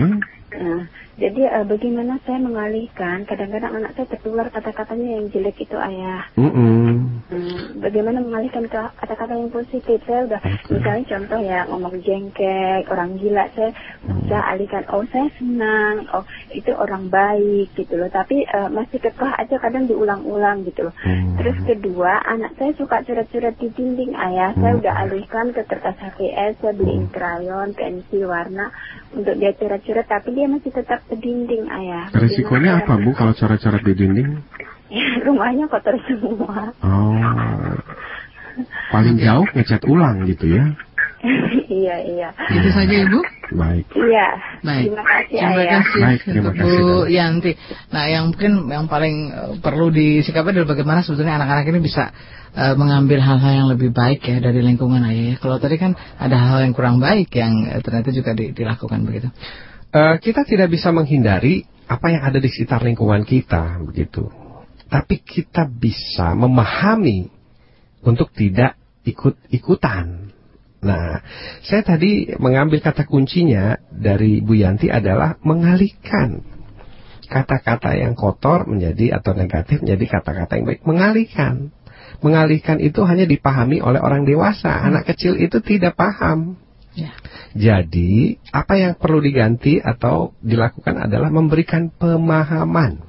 Nah, jadi uh, bagaimana saya mengalihkan? Kadang-kadang anak saya tertular kata-katanya yang jelek itu ayah. Mm -mm. Hmm, bagaimana mengalihkan ke kata-kata yang positif? Saya udah misalnya contoh ya ngomong jengkek, orang gila, saya bisa alihkan. Oh saya senang, oh itu orang baik gitu loh. Tapi uh, masih kekeh aja kadang diulang-ulang gitu loh. Hmm. Terus kedua, anak saya suka surat-surat di dinding ayah. Saya udah alihkan ke kertas HVS, saya beliin krayon, pensil, warna untuk dia coret-coret. Tapi dia masih tetap ke dinding ayah. Risikonya apa Bu kalau coret-coret di dinding? Ya, rumahnya kotor semua. Oh, paling jauh ngecat ulang gitu ya? iya iya. Itu saja Ibu. Baik. Iya. Baik. Terima kasih Terima ayah. kasih Baik, terima kasih, Bu. Yanti. Nah, yang mungkin yang paling eh, perlu disikapi adalah bagaimana sebetulnya anak-anak ini bisa eh, mengambil hal-hal yang lebih baik ya dari lingkungan ayah. ya. Kalau tadi kan ada hal yang kurang baik yang eh, ternyata juga di- dilakukan begitu. Eh, kita tidak bisa menghindari apa yang ada di sekitar lingkungan kita, begitu. Tapi kita bisa memahami untuk tidak ikut-ikutan. Nah, saya tadi mengambil kata kuncinya dari Bu Yanti adalah mengalihkan kata-kata yang kotor menjadi atau negatif menjadi kata-kata yang baik. Mengalihkan. Mengalihkan itu hanya dipahami oleh orang dewasa. Anak kecil itu tidak paham. Ya. Jadi, apa yang perlu diganti atau dilakukan adalah memberikan pemahaman.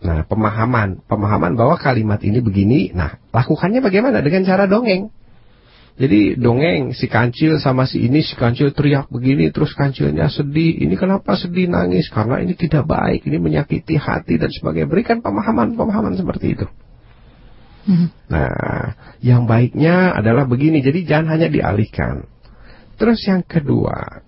Nah, pemahaman, pemahaman bahwa kalimat ini begini. Nah, lakukannya bagaimana? Dengan cara dongeng. Jadi dongeng si kancil sama si ini si kancil teriak begini terus kancilnya sedih. Ini kenapa sedih nangis? Karena ini tidak baik, ini menyakiti hati dan sebagainya. Berikan pemahaman-pemahaman seperti itu. Mhm. Nah, yang baiknya adalah begini, jadi jangan hanya dialihkan. Terus yang kedua,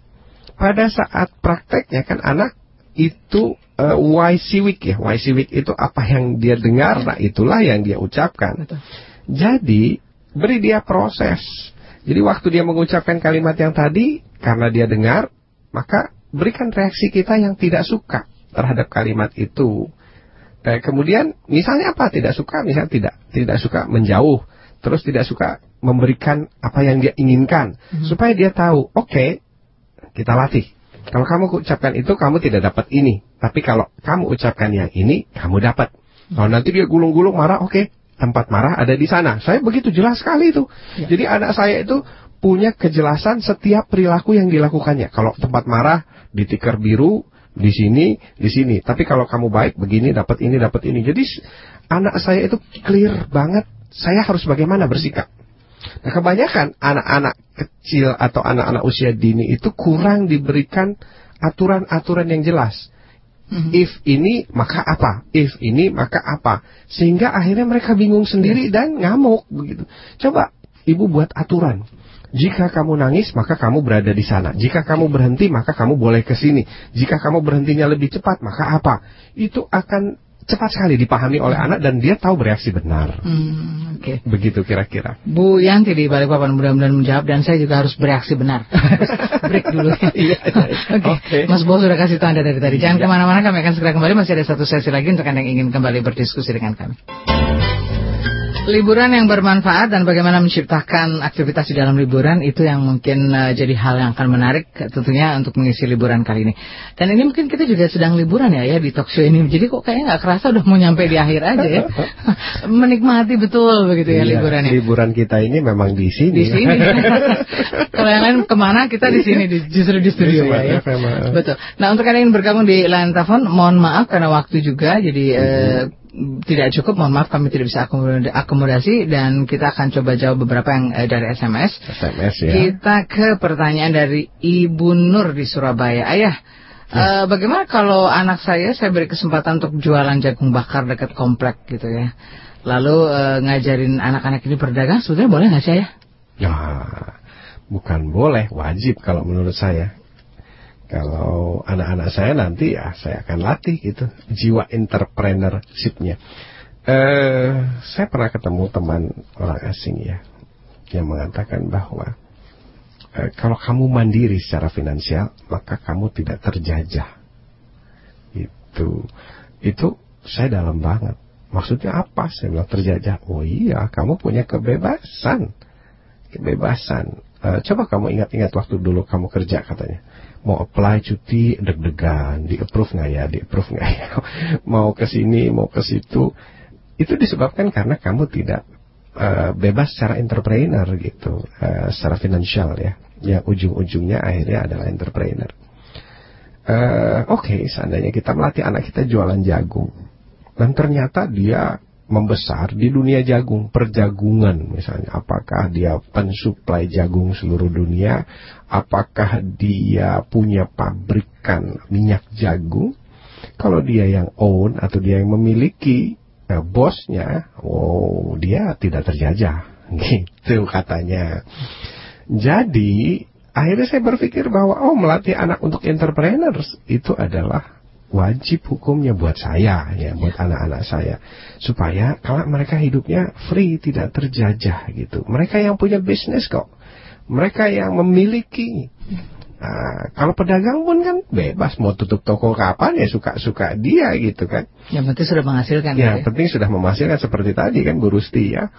pada saat prakteknya kan anak itu uh, YC week ya, YC week itu apa yang dia dengar, nah itulah yang dia ucapkan. Betul. Jadi beri dia proses. Jadi waktu dia mengucapkan kalimat yang tadi, karena dia dengar, maka berikan reaksi kita yang tidak suka terhadap kalimat itu. Eh, kemudian misalnya apa tidak suka, misalnya tidak tidak suka menjauh, terus tidak suka memberikan apa yang dia inginkan, supaya dia tahu, oke, kita latih. Kalau kamu ucapkan itu, kamu tidak dapat ini. Tapi kalau kamu ucapkan yang ini, kamu dapat. Kalau nanti dia gulung-gulung marah, oke, tempat marah ada di sana. Saya begitu jelas sekali itu. Jadi anak saya itu punya kejelasan setiap perilaku yang dilakukannya. Kalau tempat marah di tikar biru, di sini, di sini. Tapi kalau kamu baik begini, dapat ini, dapat ini. Jadi anak saya itu clear banget. Saya harus bagaimana bersikap. Nah, kebanyakan anak-anak kecil atau anak-anak usia dini itu kurang diberikan aturan-aturan yang jelas. Mhm. If ini maka apa? If ini maka apa? Sehingga akhirnya mereka bingung sendiri dan ngamuk begitu. Coba ibu buat aturan. Jika kamu nangis, maka kamu berada di sana. Jika kamu berhenti, maka kamu boleh ke sini. Jika kamu berhentinya lebih cepat, maka apa? Itu akan cepat sekali dipahami oleh anak dan dia tahu bereaksi benar. Hmm, Oke. Begitu kira-kira. Bu Yanti di Balikpapan mudah-mudahan menjawab dan saya juga harus bereaksi benar. Break dulu ya. Iya, iya. Oke. Oke. Mas Bo sudah kasih tanda dari tadi. Jangan Iya. ke mana-mana kami akan segera kembali. Masih ada satu sesi lagi untuk Anda yang ingin kembali berdiskusi dengan kami. Liburan yang bermanfaat dan bagaimana menciptakan aktivitas di dalam liburan itu yang mungkin eh, jadi hal yang akan menarik tentunya untuk mengisi liburan kali ini. Dan ini mungkin kita juga sedang liburan ya ya di talk show ini. Jadi kok kayaknya nggak kerasa udah mau nyampe di akhir aja ya. Menikmati betul begitu ya Iya, liburannya. Liburan kita ini memang di sini. Di sini. Kalau yang lain ke mana kita di sini di, justru di studio Di ya. ya. FM. Betul. Nah untuk kalian yang bergabung di line telepon, mohon maaf karena waktu juga jadi eh, tidak cukup. Mohon maaf kami tidak bisa akomoda- akomodasi dan kita akan coba jawab beberapa yang eh, dari SMS. SMS ya. Kita ke pertanyaan dari Ibu Nur di Surabaya. Ayah, eh, bagaimana kalau anak saya saya beri kesempatan untuk jualan jagung bakar dekat komplek gitu ya? Lalu eh, ngajarin anak-anak ini berdagang, sebetulnya boleh nggak sih ayah? Ya, bukan boleh, wajib kalau menurut saya. Kalau anak-anak saya nanti ya saya akan latih gitu jiwa entrepreneurship-nya. Eh, saya pernah ketemu teman orang asing ya yang mengatakan bahwa eh, kalau kamu mandiri secara finansial maka kamu tidak terjajah. Itu itu saya dalam banget. Maksudnya apa? Saya bilang terjajah. Oh iya, kamu punya kebebasan kebebasan. "Eh, coba kamu ingat-ingat waktu dulu kamu kerja katanya. Mau apply cuti deg-degan, di approve nggak ya, di approve nggak ya. mau ke sini, mau ke situ. Itu disebabkan karena kamu tidak eh, bebas secara entrepreneur gitu, eh, secara finansial ya. Yang ujung-ujungnya akhirnya adalah entrepreneur. Eh, Oke, seandainya kita melatih anak kita jualan jagung, dan ternyata dia membesar di dunia jagung, perjagungan misalnya. Apakah dia pensuplai jagung seluruh dunia? Apakah dia punya pabrikan minyak jagung? Kalau dia yang own atau dia yang memiliki eh, bosnya, oh dia tidak terjajah, gitu katanya. Jadi akhirnya saya berpikir bahwa oh melatih anak untuk entrepreneurs itu adalah wajib hukumnya buat saya ya buat anak-anak saya supaya kalau mereka hidupnya free tidak terjajah gitu mereka yang punya bisnis kok mereka yang memiliki Nah, kalau pedagang pun kan bebas mau tutup toko kapan ya suka-suka dia gitu kan. Yang penting sudah menghasilkan Ya, ya. penting sudah menghasilkan seperti tadi kan Bu Rusti ya.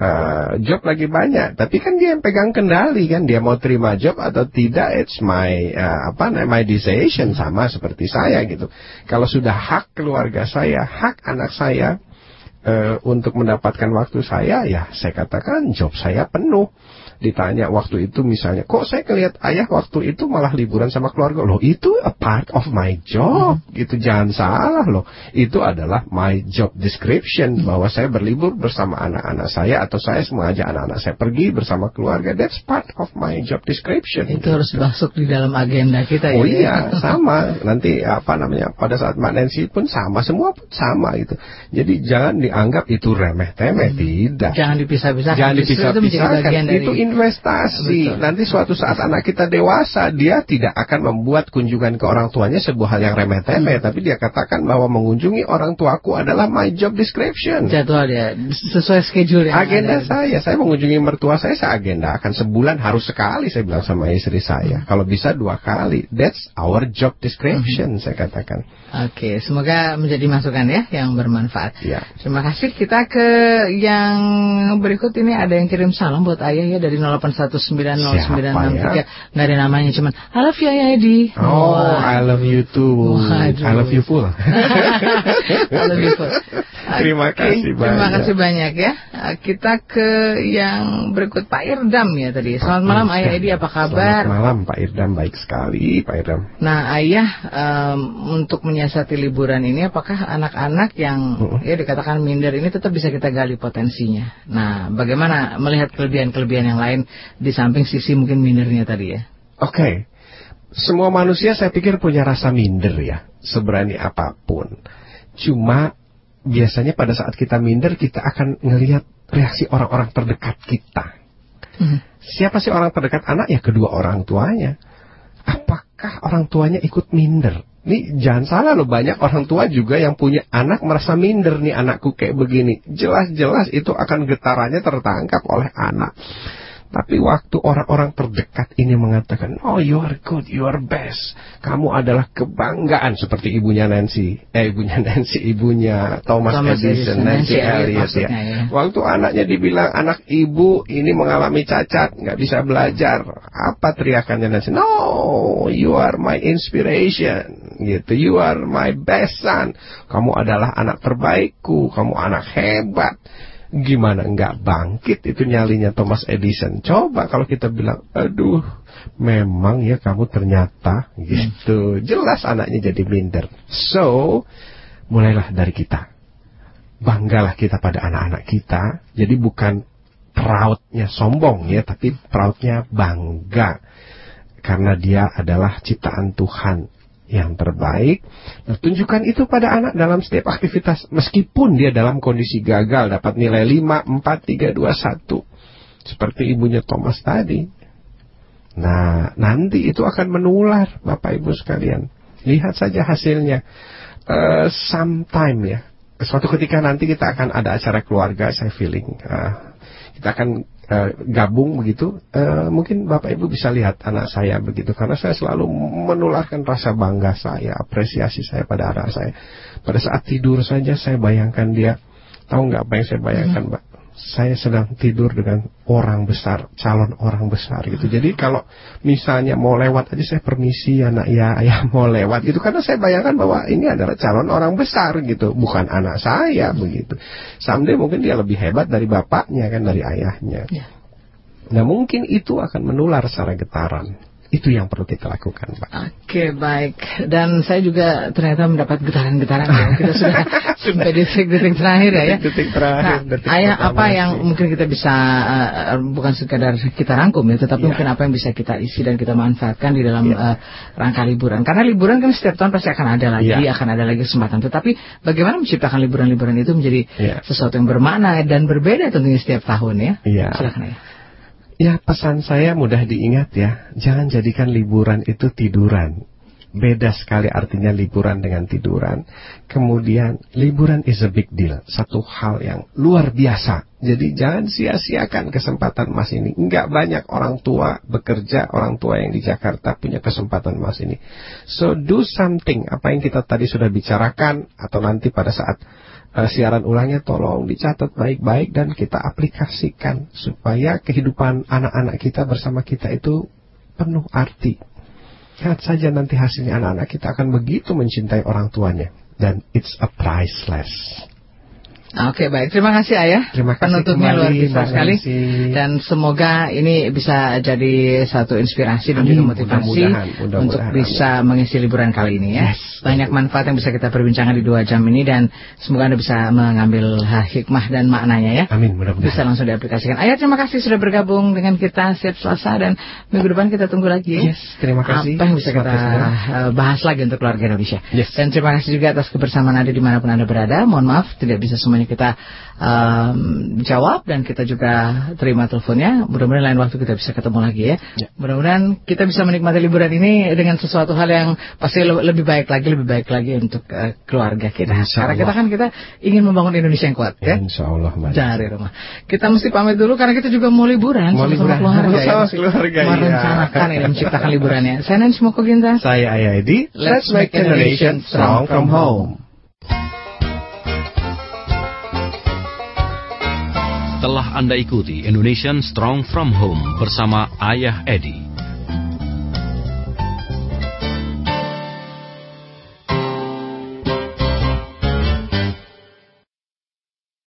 Eh, job lagi banyak, tapi kan dia yang pegang kendali kan dia mau terima job atau tidak it's my eh, apa my decision sama seperti saya gitu. Kalau sudah hak keluarga saya, hak anak saya eh, untuk mendapatkan waktu saya ya saya katakan job saya penuh. Ditanya waktu itu misalnya, kok saya kelihat ayah waktu itu malah liburan sama keluarga loh. Itu a part of my job, gitu jangan salah loh. Itu adalah my job description bahwa saya berlibur bersama anak-anak saya atau saya mengajak anak-anak saya pergi bersama keluarga. That's part of my job description. Itu harus masuk di dalam agenda kita ya. Oh iya, sama. Nanti apa namanya pada saat Mbak Nancy pun sama, semua pun sama gitu. Jadi jangan dianggap itu remeh-temeh, tidak. Jangan dipisah-pisahkan. Jangan itu dipisah-pisahkan. dari Itu investasi. Betul. Nanti suatu saat anak kita dewasa, dia tidak akan membuat kunjungan ke orang tuanya sebuah hal yang remeh-temeh, Hmm. tapi dia katakan bahwa mengunjungi orang tuaku adalah my job description. jadwal ya sesuai schedule yang Agenda ada. saya, saya mengunjungi mertua saya, saya agenda akan sebulan harus sekali saya bilang sama istri Hmm. saya. Kalau bisa dua kali. That's our job description, Hmm. saya katakan. Oke, semoga menjadi masukan ya yang bermanfaat. Ya. Terima kasih. Kita ke yang berikut ini ada yang kirim salam buat ayah ya dari 08190963. Nggak ada namanya cuman I love you Ayah Edi. Oh, Wah. I love you too. Waduh. I love you full. I love you, Full. Terima kasih Terima banyak. kasih banyak ya. Kita ke yang berikut Pak Irdam ya tadi. Selamat malam Ayah Edi, apa kabar? Selamat malam Pak Irdam, baik sekali Pak Irdam. Nah, ayah em, untuk menyiasati liburan ini, apakah anak-anak yang Mm-mm. ya dikatakan minder ini tetap bisa kita gali potensinya? Nah, bagaimana melihat kelebihan-kelebihan yang lain di samping sisi mungkin mindernya tadi ya? Oke, semua manusia saya pikir punya rasa minder ya, seberani apa pun. Cuma biasanya pada saat kita minder kita akan ngelihat reaksi orang-orang terdekat kita. Siapa sih orang terdekat anak? Ya kedua orang tuanya. Apakah orang tuanya ikut minder? Nih jangan salah loh banyak orang tua juga yang punya anak merasa minder nih anakku kayak begini. Jelas-jelas itu akan getarannya tertangkap oleh anak. Tapi waktu orang-orang terdekat ini mengatakan, oh you are good, you are best. Kamu adalah kebanggaan seperti ibunya Nancy. Eh ibunya Nancy, ibunya Thomas, Thomas Edison, Edison, Nancy Nancy Elliot ya. ya. Waktu anaknya dibilang anak ibu ini mengalami cacat, nggak bisa belajar. Apa teriakannya Nancy? No, you are my inspiration. Gitu, you are my best son. Kamu adalah anak terbaikku, kamu anak hebat. Gimana nggak bangkit itu nyalinya Thomas Edison? Coba kalau kita bilang, aduh, memang ya kamu ternyata gitu. Jelas anaknya jadi minder. So, mulailah dari kita banggalah kita pada anak-anak kita. Jadi bukan proudnya sombong ya, tapi proudnya bangga. Karena dia adalah ciptaan Tuhan yang terbaik. Nah, tunjukkan itu pada anak dalam setiap aktivitas. Meskipun dia dalam kondisi gagal, dapat nilai 5, 4, 3, 2, 1. Seperti ibunya Thomas tadi. Nah, nanti itu akan menular Bapak Ibu sekalian. Lihat saja hasilnya. Eh, sometime ya, suatu ketika nanti kita akan ada acara keluarga, saya feeling eh, kita akan eh, gabung begitu. Eh, mungkin bapak ibu bisa lihat anak saya begitu, karena saya selalu menularkan rasa bangga saya, apresiasi saya pada anak saya. Pada saat tidur saja saya bayangkan dia, tahu nggak apa yang saya bayangkan, mbak? Saya sedang tidur dengan orang besar, calon orang besar gitu. Jadi kalau misalnya mau lewat aja saya permisi anak ya ayah mau lewat gitu karena saya bayangkan bahwa ini adalah calon orang besar gitu, bukan anak saya begitu. Someday mungkin dia lebih hebat dari bapaknya kan dari ayahnya. Ya. Nah mungkin itu akan menular secara getaran. Itu yang perlu kita lakukan, Pak. Oke baik dan saya juga ternyata mendapat getaran-getaran ya. kita sudah sampai detik-detik terakhir ya. ya. Detik terakhir, Nah, detik ayah apa yang sih. mungkin kita bisa eh, bukan sekadar kita rangkum ya, tetapi Iya. mungkin apa yang bisa kita isi dan kita manfaatkan di dalam Iya. eh, rangka liburan. Karena liburan kan setiap tahun pasti akan ada lagi, Iya. akan ada lagi kesempatan. Tetapi bagaimana menciptakan liburan-liburan itu menjadi Iya. sesuatu yang bermakna dan berbeda tentunya setiap tahun ya. Iya. Silakan ya. Ya pesan saya mudah diingat ya. Jangan jadikan liburan itu tiduran. Beda sekali artinya liburan dengan tiduran. Kemudian liburan is a big deal. Satu hal yang luar biasa. Jadi jangan sia-siakan kesempatan emas ini. Enggak banyak orang tua bekerja Orang tua yang di Jakarta punya kesempatan emas ini. So do something. Apa yang kita tadi sudah bicarakan Atau nanti pada saat eh, siaran ulangnya tolong dicatat baik-baik dan kita aplikasikan supaya kehidupan anak-anak kita bersama kita itu penuh arti. Lihat saja nanti hasilnya anak-anak kita akan begitu mencintai orang tuanya dan it's a priceless. Oke baik, terima kasih ayah. Terima kasih Penutupnya kembali, luar biasa sekali. Dan semoga ini bisa jadi satu inspirasi dan juga Amin, motivasi mudah-mudahan, mudah-mudahan, untuk bisa mengisi liburan kali ini ya. Yes, Banyak manfaat yang bisa kita perbincangkan di dua jam ini dan semoga anda bisa mengambil hikmah dan maknanya ya. Amin mudah-mudahan. Bisa langsung diaplikasikan. Ayah terima kasih sudah bergabung dengan kita setiap Selasa dan minggu depan kita tunggu lagi ya. Yes, terima kasih. Apa yang bisa kita uh, bahas lagi untuk keluarga Indonesia. Yes. Dan terima kasih juga atas kebersamaan Anda di mana pun Anda berada. Mohon maaf tidak bisa semuanya kita um, jawab dan kita juga terima teleponnya. Mudah-mudahan lain waktu kita bisa ketemu lagi ya. Ya. Mudah-mudahan kita bisa menikmati liburan ini dengan sesuatu hal yang pasti le- lebih baik lagi, lebih baik lagi untuk uh, keluarga kita. Insya Karena kita kan kita ingin membangun Indonesia yang kuat ya. Insya Allah Mbak Dari rumah. Kita mesti pamit dulu karena kita juga mau liburan Mau sama-sama liburan. keluarga ya. Sama Mesti keluarga, iya. Merencanakan ini menciptakan liburannya. Saya Nancy Moko Ginta. Saya Ayah Edi. Let's make Indonesia strong from home. Telah Anda ikuti Indonesian Strong From Home bersama Ayah Edi.